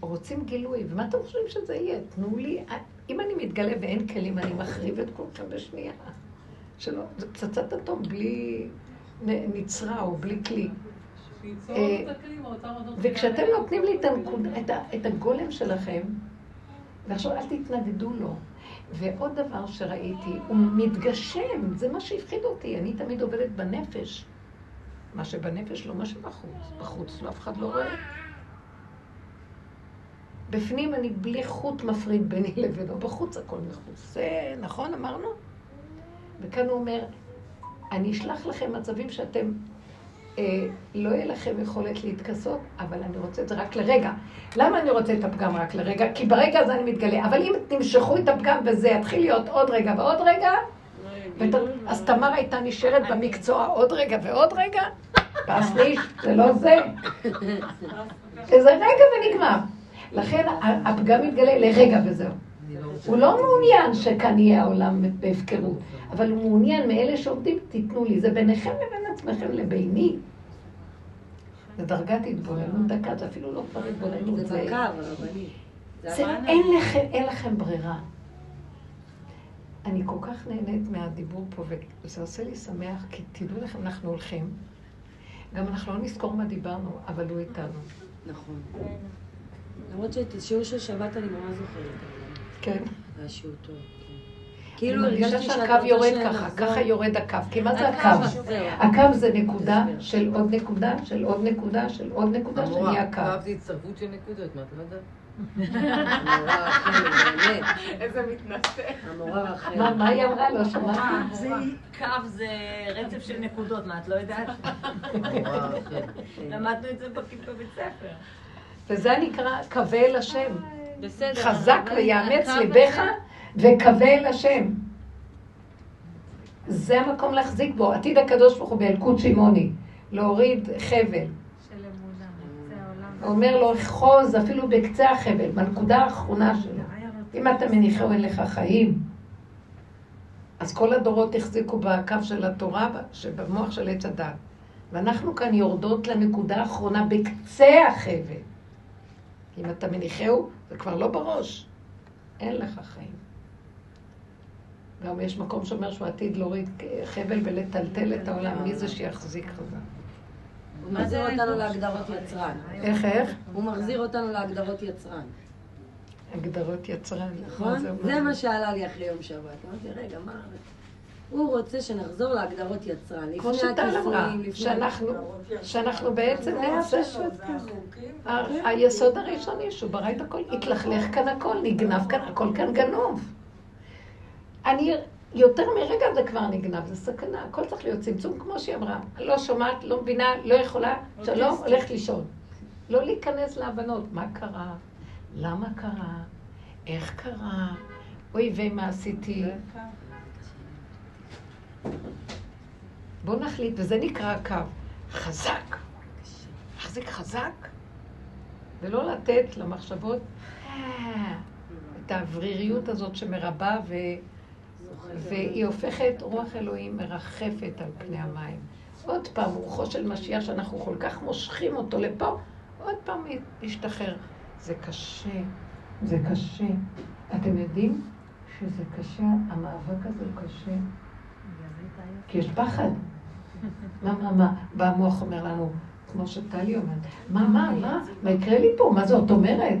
ורוצים גילוי, ומה אתם חושבים שזה יהיה? תנו לי, אם אני מתגלה ואין כלים, אני מחריב את כולכם בשנייה. שלא, זה פצצת אטום בלי נצרה או בלי כלי. אה, וכשאתם נותנים לי את הגולם שלכם, ועכשיו אל תתנגדו לו. ועוד דבר שראיתי, הוא מתגשם, זה מה שהפחיד אותי. אני תמיד עובדת בנפש. מה שבנפש לא מה שבחוץ. בחוץ לא אף אחד לא רואה. בפנים אני בלי חוט מפריד ביני לבינו, בחוץ הכל מחוץ. זה נכון אמרנו? וכאן הוא אומר, אני אשלח לכם מצבים שאתם, לא יהיה לכם יכולת להתכסות, אבל אני רוצה את זה רק לרגע. למה אני רוצה את הפגם רק לרגע? כי ברגע הזה אני מתגלה. אבל אם תמשכו את הפגם וזה יתחיל להיות עוד רגע ועוד רגע, ות... אז תמר הייתה נשארת במקצוע עוד רגע ועוד רגע, פסניש, זה לא זה. (laughs) איזה רגע ונגמר. לכן הפגם מתגלה לרגע וזהו. הוא לא מעוניין שכאן יהיה העולם בהפקרות, אבל הוא מעוניין מאלה שעובדים, תיתנו לי. זה ביניכם לבין עצמכם לביני. זה דרגת התבוננות דקה, זה אפילו לא כבר התבוננות. זה דקה, אבל רבנית. אין לכם ברירה. אני כל כך נהנית מהדיבור פה, וזה עושה לי שמח, כי תדעו לכם, אנחנו הולכים. גם אנחנו לא נזכור מה דיברנו, אבל הוא איתנו. נכון. למרות שאת השיעור של שבת אני ממש זוכרת. כן. זה שיעור טוב. כן. כאילו הרגשתי שהקו יורד ככה, ככה יורד הקו. כי מה זה הקו? הקו זה נקודה של עוד נקודה, של עוד נקודה, של עוד נקודה, שנהיה קו. קו זה הצטרפות של נקודות, מה את יודעת? (laughs) המורה רחל, באמת. איזה מתנשא. המורה רחל. מה היא אמרה? לא שמעתי. קו זה רצף של נקודות, מה, את לא יודעת? למדנו את זה בבית ספר. וזה נקרא קווה אל השם. חזק ויאמץ ליבך וקווה אל השם. זה המקום להחזיק בו. עתיד הקדוש ברוך הוא באלקוט שמעוני. להוריד חבל. הוא אומר לו, חוז אפילו בקצה החבל, בנקודה האחרונה שלו. אם אתה מניחהו אין לך חיים. אז כל הדורות החזיקו בקו של התורה, שבמוח של עץ הדת. ואנחנו כאן יורדות לנקודה האחרונה בקצה החבל. אם אתה מניחהו, זה כבר לא בראש. אין לך חיים. גם יש מקום שאומר שהוא עתיד להוריד חבל ולטלטל את העולם, מי זה שיחזיק חזק. הוא מחזיר אותנו להגדרות יצרן. איך, איך? הוא מחזיר אותנו להגדרות יצרן. הגדרות יצרן, נכון? זה מה שעלה לי אחרי יום שבת. אמרתי, רגע, מה... הוא רוצה שנחזור להגדרות יצרן. כמו שטל אמרה, שאנחנו בעצם נמצא... היסוד הראשוני שהוא ברא את הכל, התלכלך כאן הכל, נגנב כאן, הכל כאן גנוב. אני, יותר מרגע זה כבר נגנב, זה סכנה, הכל צריך להיות צמצום, כמו שהיא אמרה. לא שומעת, לא מבינה, לא יכולה, שלום, הולכת לישון. לא להיכנס להבנות, מה קרה, למה קרה, איך קרה, אוי ומה עשיתי. בואו נחליט, וזה נקרא הקו. חזק. להחזיק חזק, ולא לתת למחשבות אה, את האווריריות הזאת שמרבה ו... והיא הופכת, רוח אלוהים מרחפת על פני המים. עוד פעם, רוחו של משיח שאנחנו כל כך מושכים אותו לפה, עוד פעם להשתחרר. זה קשה, זה קשה. אתם יודעים שזה קשה, המאבק הזה הוא קשה. כי יש פחד. מה, מה, מה? בא המוח אומר לנו, כמו שטלי אומרת, מה, מה, מה, מה יקרה לי פה? מה זאת אומרת?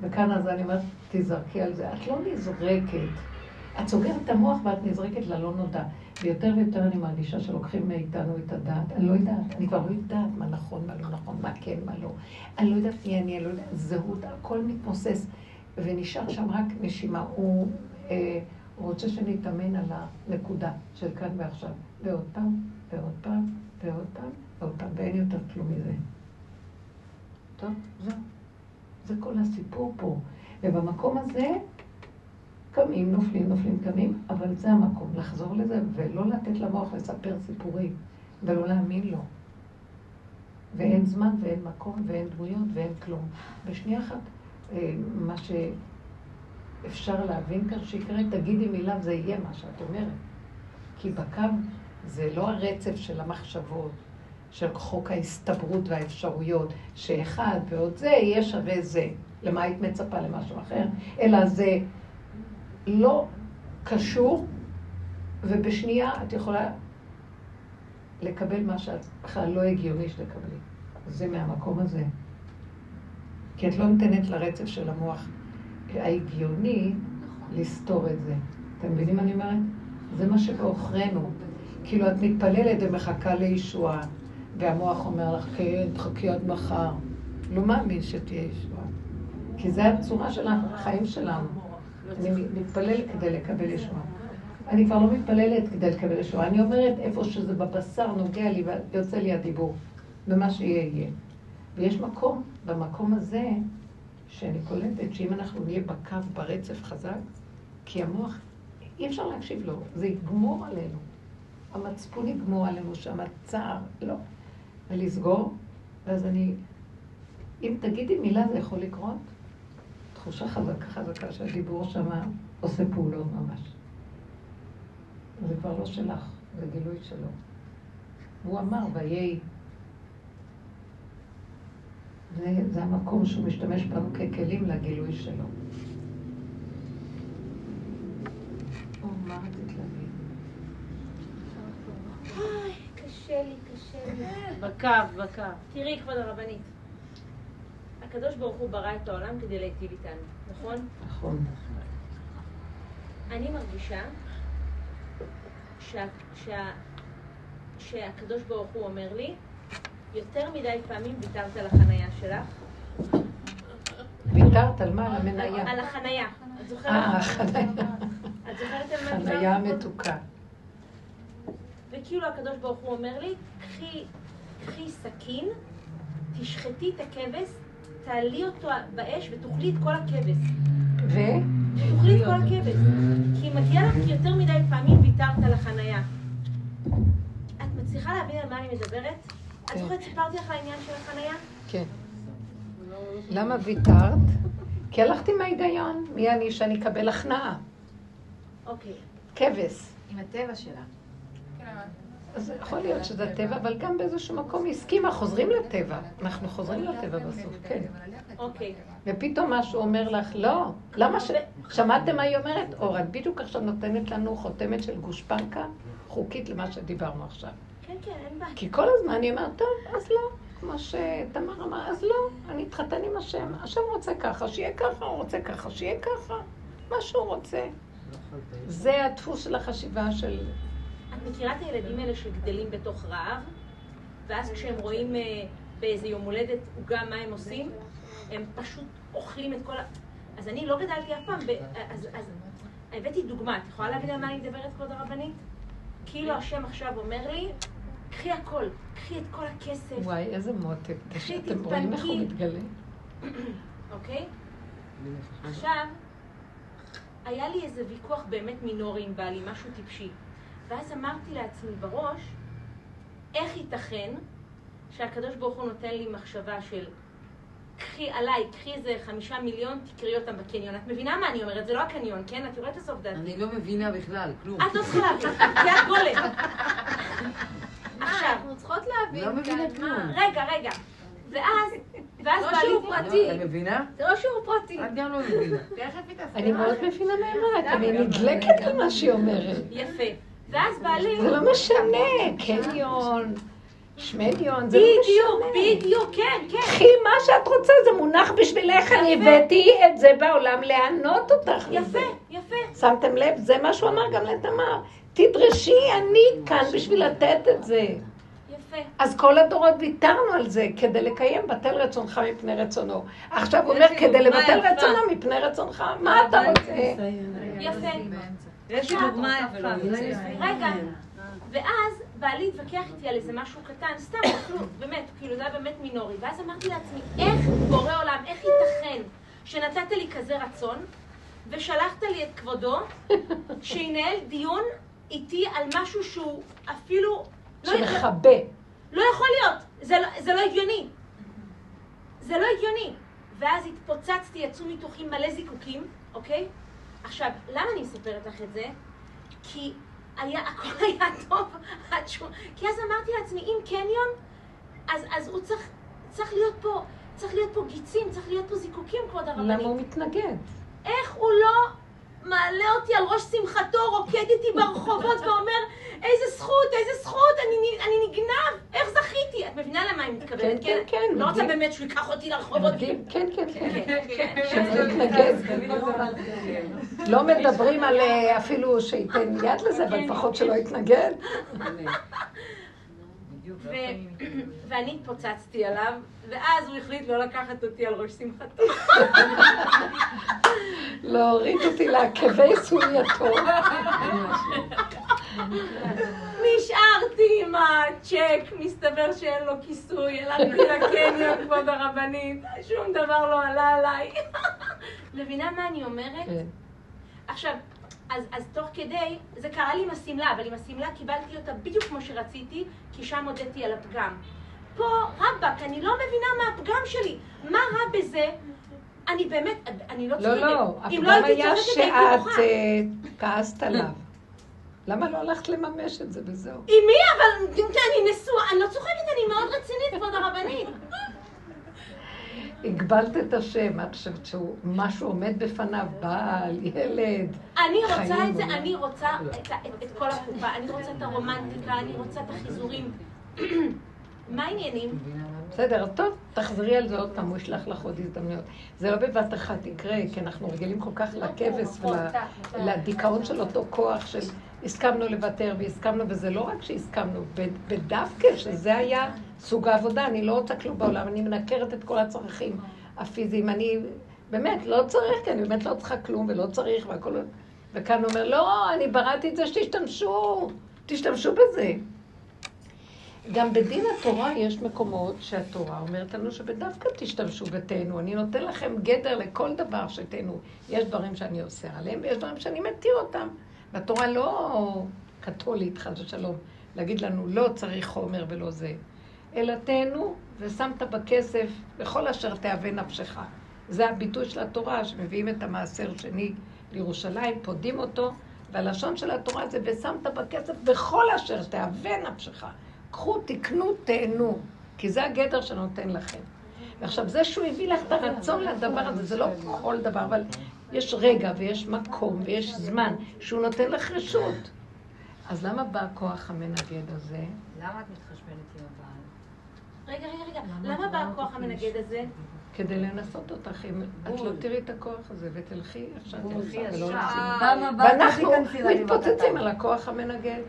וכאן אז אני אומרת, תזרקי על זה. את לא נזרקת. את סוגרת את המוח ואת נזרקת ללא נודע. ויותר ויותר אני מרגישה שלוקחים מאיתנו את הדעת. אני לא יודעת, אני כבר לא יודעת מה נכון, מה לא נכון, מה כן, מה לא. אני לא יודעת מי אני, אני לא יודעת, זהות, הכל מתמוסס. ונשאר שם רק נשימה. הוא... אה, הוא רוצה שנתאמן על הנקודה של כאן ועכשיו. ועוד פעם, ועוד פעם, ועוד פעם, ועוד פעם, ואין יותר כלום מזה. טוב, זהו. זה כל הסיפור פה. ובמקום הזה, קמים, נופלים, נופלים, קמים, אבל זה המקום, לחזור לזה ולא לתת למוח לספר סיפורים, ולא להאמין לו. ואין זמן ואין מקום ואין דמויות ואין כלום. בשנייה אחת, אה, מה ש... אפשר להבין כאן שיקרה, תגידי מילה זה יהיה מה שאת אומרת. כי בקו זה לא הרצף של המחשבות, של חוק ההסתברות והאפשרויות, שאחד ועוד זה יהיה שווה זה. למה היית מצפה למשהו אחר? אלא זה לא קשור, ובשנייה את יכולה לקבל מה שאת בכלל לא הגיוני שתקבלי. זה מהמקום הזה. כי את לא נותנת לרצף של המוח ההגיוני לסתור את זה. אתם מבינים מה אני אומרת? זה מה שבעוכרינו. כאילו את מתפללת ומחכה לישועה, והמוח אומר לך, כן, תחכי עד מחר. לא מאמין שתהיה ישועה. כי זו הצורה של החיים שלנו. אני מתפללת כדי לקבל ישועה. אני כבר לא מתפללת כדי לקבל ישועה. אני אומרת איפה שזה בבשר נוגע לי ויוצא לי הדיבור. ומה שיהיה יהיה. ויש מקום, במקום הזה, שאני קולטת שאם אנחנו נהיה בקו, ברצף חזק, כי המוח, אי אפשר להקשיב לו, זה יגמור עלינו. המצפון יגמור עלינו שם, הצער, לא. ולסגור, ואז אני, אם תגידי מילה זה יכול לקרות, תחושה חזקה חזקה שהדיבור שם עושה פעולות ממש. זה כבר לא שלך, זה גילוי שלו. הוא אמר, ויהי זה, זה המקום שהוא משתמש בנו ככלים לגילוי שלו. או, מה רצית להגיד? קשה לי, קשה לי. בקו, בקו. תראי, כבוד הרבנית, הקדוש ברוך הוא ברא את העולם כדי להיטיב איתנו, נכון? נכון. אני מרגישה שה, שה, שהקדוש ברוך הוא אומר לי, יותר מדי פעמים ויתרת על החנייה שלך. ויתרת על מה? על המניה. על החנייה. את זוכרת? אה, החנייה. את זוכרת על מה חנייה מתוקה. וכאילו הקדוש ברוך הוא אומר לי, קחי, קחי סכין, תשחטי את הכבש, תעלי אותו באש ותאכלי את כל הכבש. ו? תאכלי את כל הכבש. כי מגיע לך כי יותר מדי פעמים ויתרת על החנייה. את מצליחה להבין על מה אני מדברת? את כן. זוכרת סיפרתי לך על העניין של החנייה? כן. למה ויתרת? כי הלכתי מההיגיון. מי אני שאני אקבל הכנעה? אוקיי. כבש. עם הטבע שלה. אז יכול להיות שזה הטבע, אבל גם באיזשהו מקום היא הסכימה, חוזרים לטבע. אנחנו חוזרים לטבע בסוף, כן. אוקיי. ופתאום משהו אומר לך, לא, למה ש... שמעתם מה היא אומרת? אור, את בדיוק עכשיו נותנת לנו חותמת של גושפנקה חוקית למה שדיברנו עכשיו. כן, כן, אין בעיה. כי כל הזמן אני אומרת, טוב, אז לא. כמו שתמר אמר, אז לא, אני אתחתן עם השם. השם רוצה ככה, שיהיה ככה, הוא רוצה ככה, שיהיה ככה. מה שהוא רוצה. זה הדפוס של החשיבה של... את מכירה את הילדים האלה שגדלים בתוך רעב, ואז כשהם רואים אה, באיזה יום הולדת עוגה מה הם עושים, הם פשוט אוכלים את כל ה... אז אני לא גדלתי אף פעם, ב... אז, אז הבאתי דוגמה, את יכולה להבין על מה אני מדברת, כבוד הרבנית? כאילו השם עכשיו אומר לי, קחי הכל, קחי את כל הכסף, וואי, איזה מותק. קחי, אתם רואים איך הוא תתפנקי. מתגלה? אוקיי? עכשיו, היה לי איזה ויכוח באמת מינורי עם בעלי, משהו טיפשי. ואז אמרתי לעצמי בראש, איך ייתכן שהקדוש ברוך הוא נותן לי מחשבה של קחי עליי, קחי איזה חמישה מיליון, תקראי אותם בקניון. את מבינה מה אני אומרת? זה לא הקניון, כן? את יורדת לסוף דעתי. אני לא מבינה בכלל, כלום. את לא צריכה להבין, כי את גולם. עכשיו, אנחנו צריכות להבין לא מבינה כלום. רגע, רגע. ואז, ואז לא. שיעור פרטי. את מבינה? זה לא שיעור פרטי. את גם לא מבינה. אני מאוד מבינה מה היא אומרת, אני נדלקת על מה שהיא אומרת. יפה. ואז בעלי... זה לא משנה, קניון, שמניון, זה לא בדיוק, משנה. בדיוק, כן, כן. קחי מה שאת רוצה, זה מונח בשבילך, אני הבאתי את זה בעולם לענות אותך. יפה, יפה. שמתם לב? זה מה שהוא אמר גם לתמר. תדרשי, אני כאן בשביל לתת את זה. יפה. אז כל הדורות ויתרנו על זה כדי לקיים בטל רצונך מפני רצונו. עכשיו הוא אומר, כדי לבטל. רצונו מפני רצונך, מה אתה רוצה? יפה. יש לי דוגמה יפה. רגע. ואז בעלי התווכח איתי על איזה משהו קטן, סתם, (coughs) אפילו, באמת, כאילו זה היה באמת מינורי. ואז אמרתי לעצמי, איך בורא עולם, איך ייתכן שנתת לי כזה רצון, ושלחת לי את כבודו, (laughs) שינהל דיון איתי על משהו שהוא אפילו... לא- שמכבה. לא יכול להיות, זה לא, זה לא הגיוני. זה לא הגיוני. ואז התפוצצתי, יצאו מתוכי מלא זיקוקים, אוקיי? עכשיו, למה אני מספרת לך את זה? כי היה, הכל היה טוב, עד שהוא... כי אז אמרתי לעצמי, אם קניון, אז, אז הוא צריך, צריך להיות פה, צריך להיות פה גיצים, צריך להיות פה זיקוקים, כבוד הרבנית. למה הוא מתנגד? איך הוא לא מעלה אותי על ראש שמחתו, רוקד איתי ברחובות ואומר, איזה זכות, איזה זכות, אני, אני נגנב, איך זכיתי? את מבינה למה אני מתכוונת, כן, כן, כן, לא רוצה. באמת שהוא ייקח אותי לרחובות. מדהים, כן, כן, כן. כן. (laughs) שלא יתנגד. לא מדברים על אה, אפילו שייתן יד לזה, אבל לפחות שלא יתנגד. (laughs) ו- ואני התפוצצתי עליו, ואז הוא החליט לא לקחת אותי על ראש שמחתו. (laughs) להוריד אותי לעקבי סולייתו. נשארתי עם הצ'ק, מסתבר שאין לו כיסוי, הלכתי לקניון, כבוד הרבנית, שום דבר לא עלה עליי. (laughs) מבינה מה אני אומרת? כן. עכשיו, אז, אז תוך כדי, זה קרה לי עם השמלה, אבל עם השמלה קיבלתי אותה בדיוק כמו שרציתי, כי שם הודיתי על הפגם. פה, רבאק, אני לא מבינה מה הפגם שלי. מה רע בזה? אני באמת, אני לא לא, צוחקת. לא, אם הפגם הייתי היה שאת. אה, כעסת עליו. למה לא הלכת לממש את זה וזהו? עם מי? אבל אני נשואה, אני לא צוחקת, אני מאוד רצינית, כבוד הרבנית. הגבלת את השם, את חושבת שהוא, משהו עומד בפניו, בעל, ילד. אני רוצה את זה, לא- אני רוצה את, ה- את, את כל הקופה, אני רוצה את הרומנטיקה, אני רוצה את החיזורים. מה העניינים? בסדר, אז טוב, תחזרי על זה עוד פעם, הוא ישלח לך עוד הזדמנויות. זה לא בבת אחת יקרה, כי אנחנו רגילים כל כך לכבש ולדיכאון של אותו כוח של הסכמנו לוותר והסכמנו, וזה לא רק שהסכמנו, בדווקא שזה היה סוג העבודה, אני לא רוצה כלום בעולם, אני מנקרת את כל הצרכים הפיזיים, אני באמת לא צריך, כי אני באמת לא צריכה כלום ולא צריך והכל... וכאן הוא אומר, לא, אני בראתי את זה שתשתמשו, תשתמשו בזה. גם בדין התורה יש מקומות שהתורה אומרת לנו שבדווקא תשתמשו ותהנו. אני נותן לכם גדר לכל דבר שתהנו. יש דברים שאני אוסר עליהם ויש דברים שאני מתיר אותם. והתורה לא קתולית, חס ושלום, להגיד לנו לא צריך חומר ולא זה. אלא תהנו ושמת בכסף לכל אשר תהווה נפשך. זה הביטוי של התורה, שמביאים את המעשר שני לירושלים, פודים אותו, והלשון של התורה זה ושמת בכסף בכל אשר תהווה נפשך. קחו, תקנו, תהנו, כי זה הגדר שנותן לכם. ועכשיו, זה שהוא הביא לך את הרצון לדבר הזה, זה לא כל דבר, אבל יש רגע ויש מקום ויש זמן שהוא נותן לך רשות. אז למה בא הכוח המנגד הזה? למה את מתחשבנת עם הבעל? רגע, רגע, רגע, למה בא הכוח המנגד הזה? כדי לנסות אותך, אם את לא תראי את הכוח הזה ותלכי איך שאת רוצה ואנחנו מתפוצצים. על הכוח המנגד.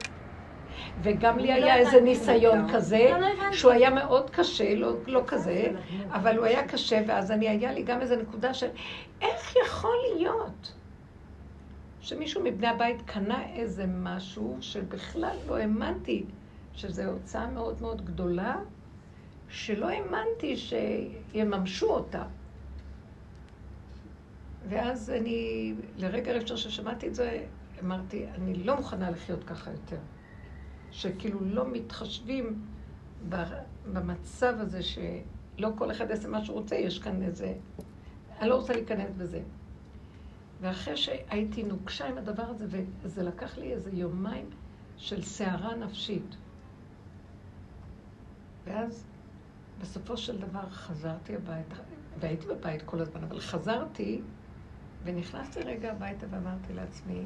וגם לי לא היה איזה. ניסיון כזה, לא הבנתי. שהוא היה מאוד קשה, לא, לא כזה, אבל הוא היה קשה, ואז אני, היה לי גם איזה נקודה של איך יכול להיות שמישהו מבני הבית קנה איזה משהו שבכלל לא האמנתי שזו הוצאה מאוד מאוד גדולה, שלא האמנתי שיממשו אותה. ואז אני, לרגע ראשון ששמעתי את זה, אמרתי, אני לא מוכנה לחיות ככה יותר. שכאילו לא מתחשבים במצב הזה שלא כל אחד יעשה מה שהוא רוצה, יש כאן איזה... אני לא רוצה להיכנס בזה. ואחרי שהייתי נוקשה עם הדבר הזה, וזה לקח לי איזה יומיים של סערה נפשית. ואז בסופו של דבר חזרתי הביתה, והייתי בבית כל הזמן, אבל חזרתי ונכנסתי רגע הביתה ואמרתי לעצמי,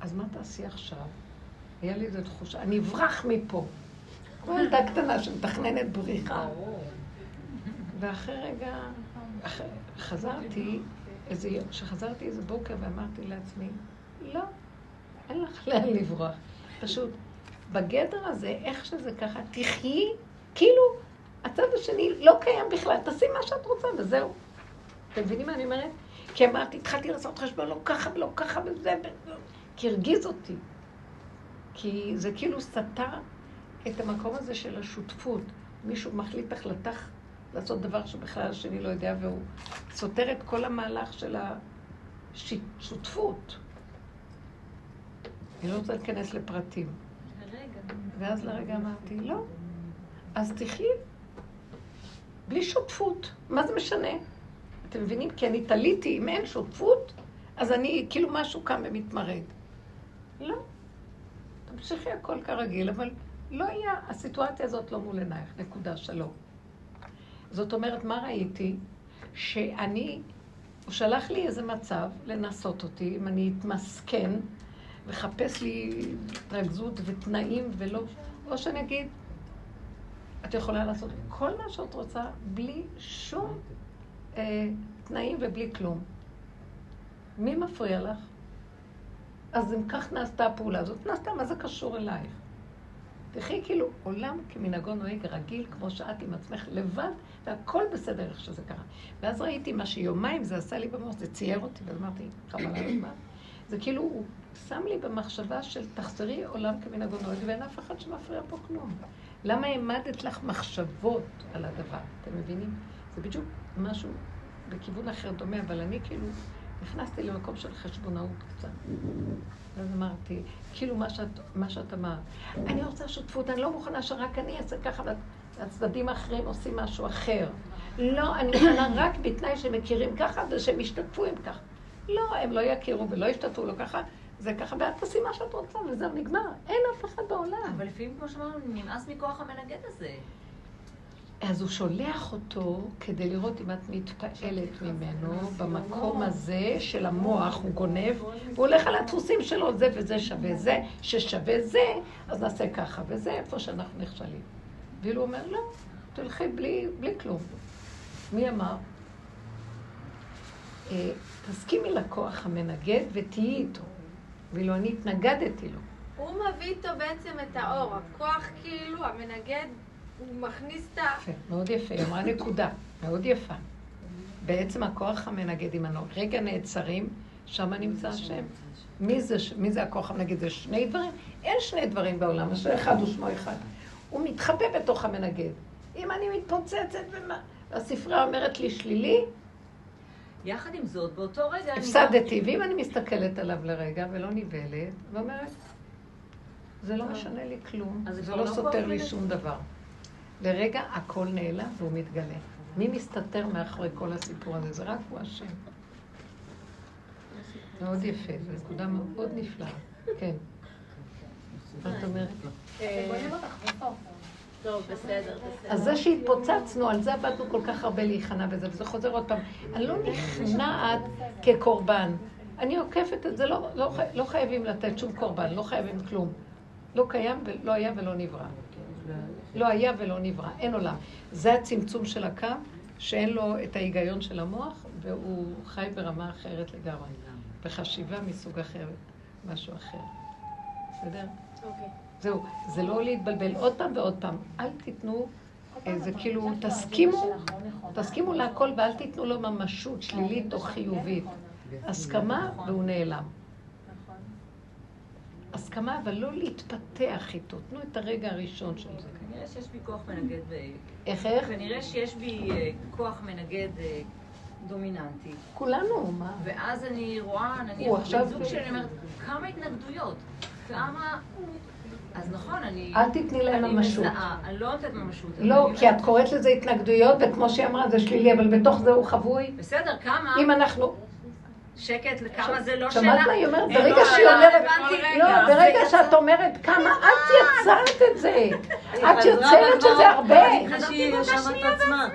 אז מה תעשי עכשיו? היה לי איזו תחושה, אני אברח מפה. כמו ילדה קטנה שמתכננת בריחה. ואחרי רגע, אחרי, חזרתי, איזה יום, כשחזרתי איזה בוקר ואמרתי לעצמי, לא, אין לך לאן לברוח. פשוט, בגדר הזה, איך שזה ככה, תחיי, כאילו, הצד השני לא קיים בכלל, תעשי מה שאת רוצה וזהו. אתם מבינים מה אני אומרת? כי אמרתי, התחלתי לעשות חשבון, לא ככה ולא ככה וזה, כי הרגיז אותי. כי זה כאילו סתר את המקום הזה של השותפות. מישהו מחליט החלטה לעשות דבר שבכלל השני לא יודע, והוא סותר את כל המהלך של השותפות. אני לא רוצה להיכנס לפרטים. ואז לרגע אמרתי, לא, אז תחי בלי שותפות. מה זה משנה? אתם מבינים? כי אני תליתי, אם אין שותפות, אז אני, כאילו משהו קם ומתמרד. לא. תמשיכי הכל כרגיל, אבל לא יהיה, הסיטואציה הזאת לא מול עינייך, נקודה, שלום. זאת אומרת, מה ראיתי? שאני, הוא שלח לי איזה מצב לנסות אותי, אם אני אתמסכן וחפש לי התרכזות ותנאים ולא... או שאני אגיד, את יכולה לעשות כל מה שאת רוצה בלי שום אה, תנאים ובלי כלום. מי מפריע לך? אז אם כך נעשתה הפעולה הזאת, נעשתה, מה זה קשור אלייך? תחי כאילו עולם כמנהגו נוהג רגיל, כמו שאת עם עצמך לבד, והכל בסדר איך שזה קרה. ואז ראיתי מה שיומיים זה עשה לי במוח, זה צייר אותי, ואז אמרתי, חבל על הזמן. זה כאילו, הוא שם לי במחשבה של תחזרי עולם כמנהגו נוהג, ואין אף אחד שמפריע פה כלום. למה העמדת לך מחשבות על הדבר? אתם מבינים? זה בדיוק משהו בכיוון אחר דומה, אבל אני כאילו נכנסתי למקום של חשבונאות קצת. ואז אמרתי, כאילו מה שאת, מה שאת אמרת, אני רוצה שותפות, אני לא מוכנה שרק אני אעשה ככה, והצדדים האחרים עושים משהו אחר. לא, אני מוכנה רק בתנאי שהם מכירים ככה ושהם ישתתפו עם ככה. לא, הם לא יכירו ולא ישתתפו לו ככה, זה ככה, ואת תעשי מה שאת רוצה, וזהו, נגמר. אין אף אחד בעולם. אבל לפעמים, כמו שאמרנו, נמאס מכוח המנגד הזה. אז הוא שולח אותו כדי לראות אם את מתפעלת ממנו במקום הזה של המוח, הוא גונב, הוא הולך על הדפוסים שלו, זה וזה שווה זה, ששווה זה, אז נעשה ככה, וזה איפה שאנחנו נכשלים. ואילו הוא אומר, לא, תלכי בלי, בלי כלום. מי אמר? אה, תסכימי לכוח המנגד ותהיי איתו. ואילו אני התנגדתי לו. הוא מביא איתו בעצם את האור, הכוח כאילו, המנגד, הוא מכניס את ה... יפה, מאוד יפה, היא אמרה נקודה, מאוד יפה. בעצם הכוח המנגד, אם אנחנו רגע נעצרים, שם נמצא השם. מי זה, מי זה הכוח המנגד? זה שני דברים? אין שני דברים בעולם, זה אחד הוא שמו אחד. הוא מתחבא בתוך המנגד. אם אני מתפוצצת, ומה... אומרת לי שלילי, יחד עם זאת, באותו רגע... הפסדתי, ואם אני מסתכלת עליו לרגע ולא נבהלת, ואומרת, זה לא משנה לי כלום, זה לא סותר לי שום דבר. לרגע הכל נעלם והוא מתגלה. מי מסתתר מאחורי כל הסיפור הזה? זה רק הוא השם. מאוד יפה, זו נקודה מאוד נפלאה. כן. מה את אומרת? טוב, בסדר, בסדר. אז זה שהתפוצצנו, על זה עבדנו כל כך הרבה להיכנע בזה, וזה חוזר עוד פעם. אני לא נכנעת כקורבן. אני עוקפת את זה, לא, לא, לא חייבים לתת שום קורבן, לא חייבים כלום. לא קיים, לא היה ולא נברא. לא היה ולא נברא, אין עולם. זה הצמצום של הקו, שאין לו את ההיגיון של המוח, והוא חי ברמה אחרת לגמרי. בחשיבה מסוג אחר, משהו אחר. בסדר? אוקיי. זהו, זה לא להתבלבל עוד פעם ועוד פעם. אל תיתנו, זה כאילו, תסכימו, תסכימו להכל ואל תיתנו לו ממשות שלילית או חיובית. הסכמה והוא נעלם. הסכמה, אבל לא להתפתח איתו. תנו את הרגע הראשון של זה. כנראה שיש בי כוח מנגד... ב- איך, איך? כנראה שיש בי אה, כוח מנגד אה, דומיננטי. כולנו, מה? ואז אני רואה, הוא נניח, עכשיו- בן זוג שלי, אני אומרת, כמה התנגדויות, כמה... אז נכון, אני... אל תתני להם אני ממשות. מזהה, אני לא נותנת ממשות. לא, אני כי את קוראת לזה התנגדויות, וכמו שהיא אמרה, זה שלילי, אבל בתוך זה הוא חבוי. בסדר, כמה... אם אנחנו... שקט, לכמה זה לא שלה. שמעת מה היא אומרת? אין ברגע לו שהיא שלה אומרת. לא, זה ברגע שאת אומרת כמה את יצרת את זה. את יוצרת שזה הרבה. רשמה את עצמה.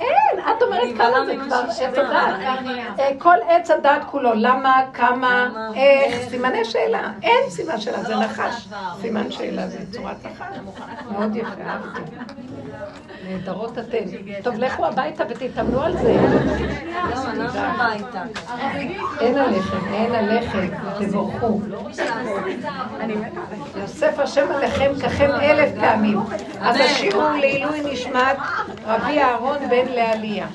אין, את אומרת כמה זה כבר עץ. הדת. אה, כל עץ הדת כולו, למה, כמה, איך, סימני שאלה. אין סימן שאלה, זה נחש. סימן שאלה זה צורת נחש. מאוד יפה, אהבתי. נהדרות אתן. טוב, לכו הביתה ותתאמנו על זה. לא, הביתה. אין עליכם, אין עליכם, תבורכו. יוסף השם עליכם ככם אלף פעמים. אז השיעור לעילוי נשמת רבי אהרון בן לעלייה.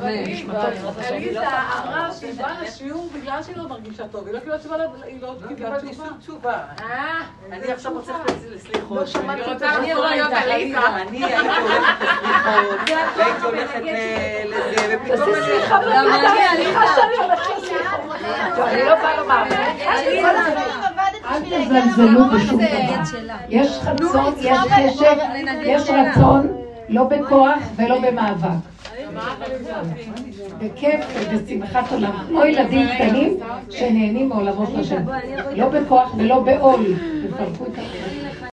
תרצה. אליזה אמרה שהיא באה לשיעור בגלל שהיא לא מרגישה טוב, היא לא קיבלה תשובה, היא לא קיבלה תשובה. תשובה. אני עכשיו רוצה לסליחות. לא שמעתי אני. להיות עליזה. אני הייתי הולכת לסליחות, לזה, ופתאום אני... סליחה סליחה שאני הולכת לסליחות. טוב, אני לא באה לומר. אל תזלזלו בשום דבר. יש רצון, יש חשק, יש רצון, לא בכוח ולא במאבק. בכיף ובשמחת עולם. או ילדים קטנים שנהנים מעולמו של השם. לא בכוח ולא בעול. תפרקו את ה...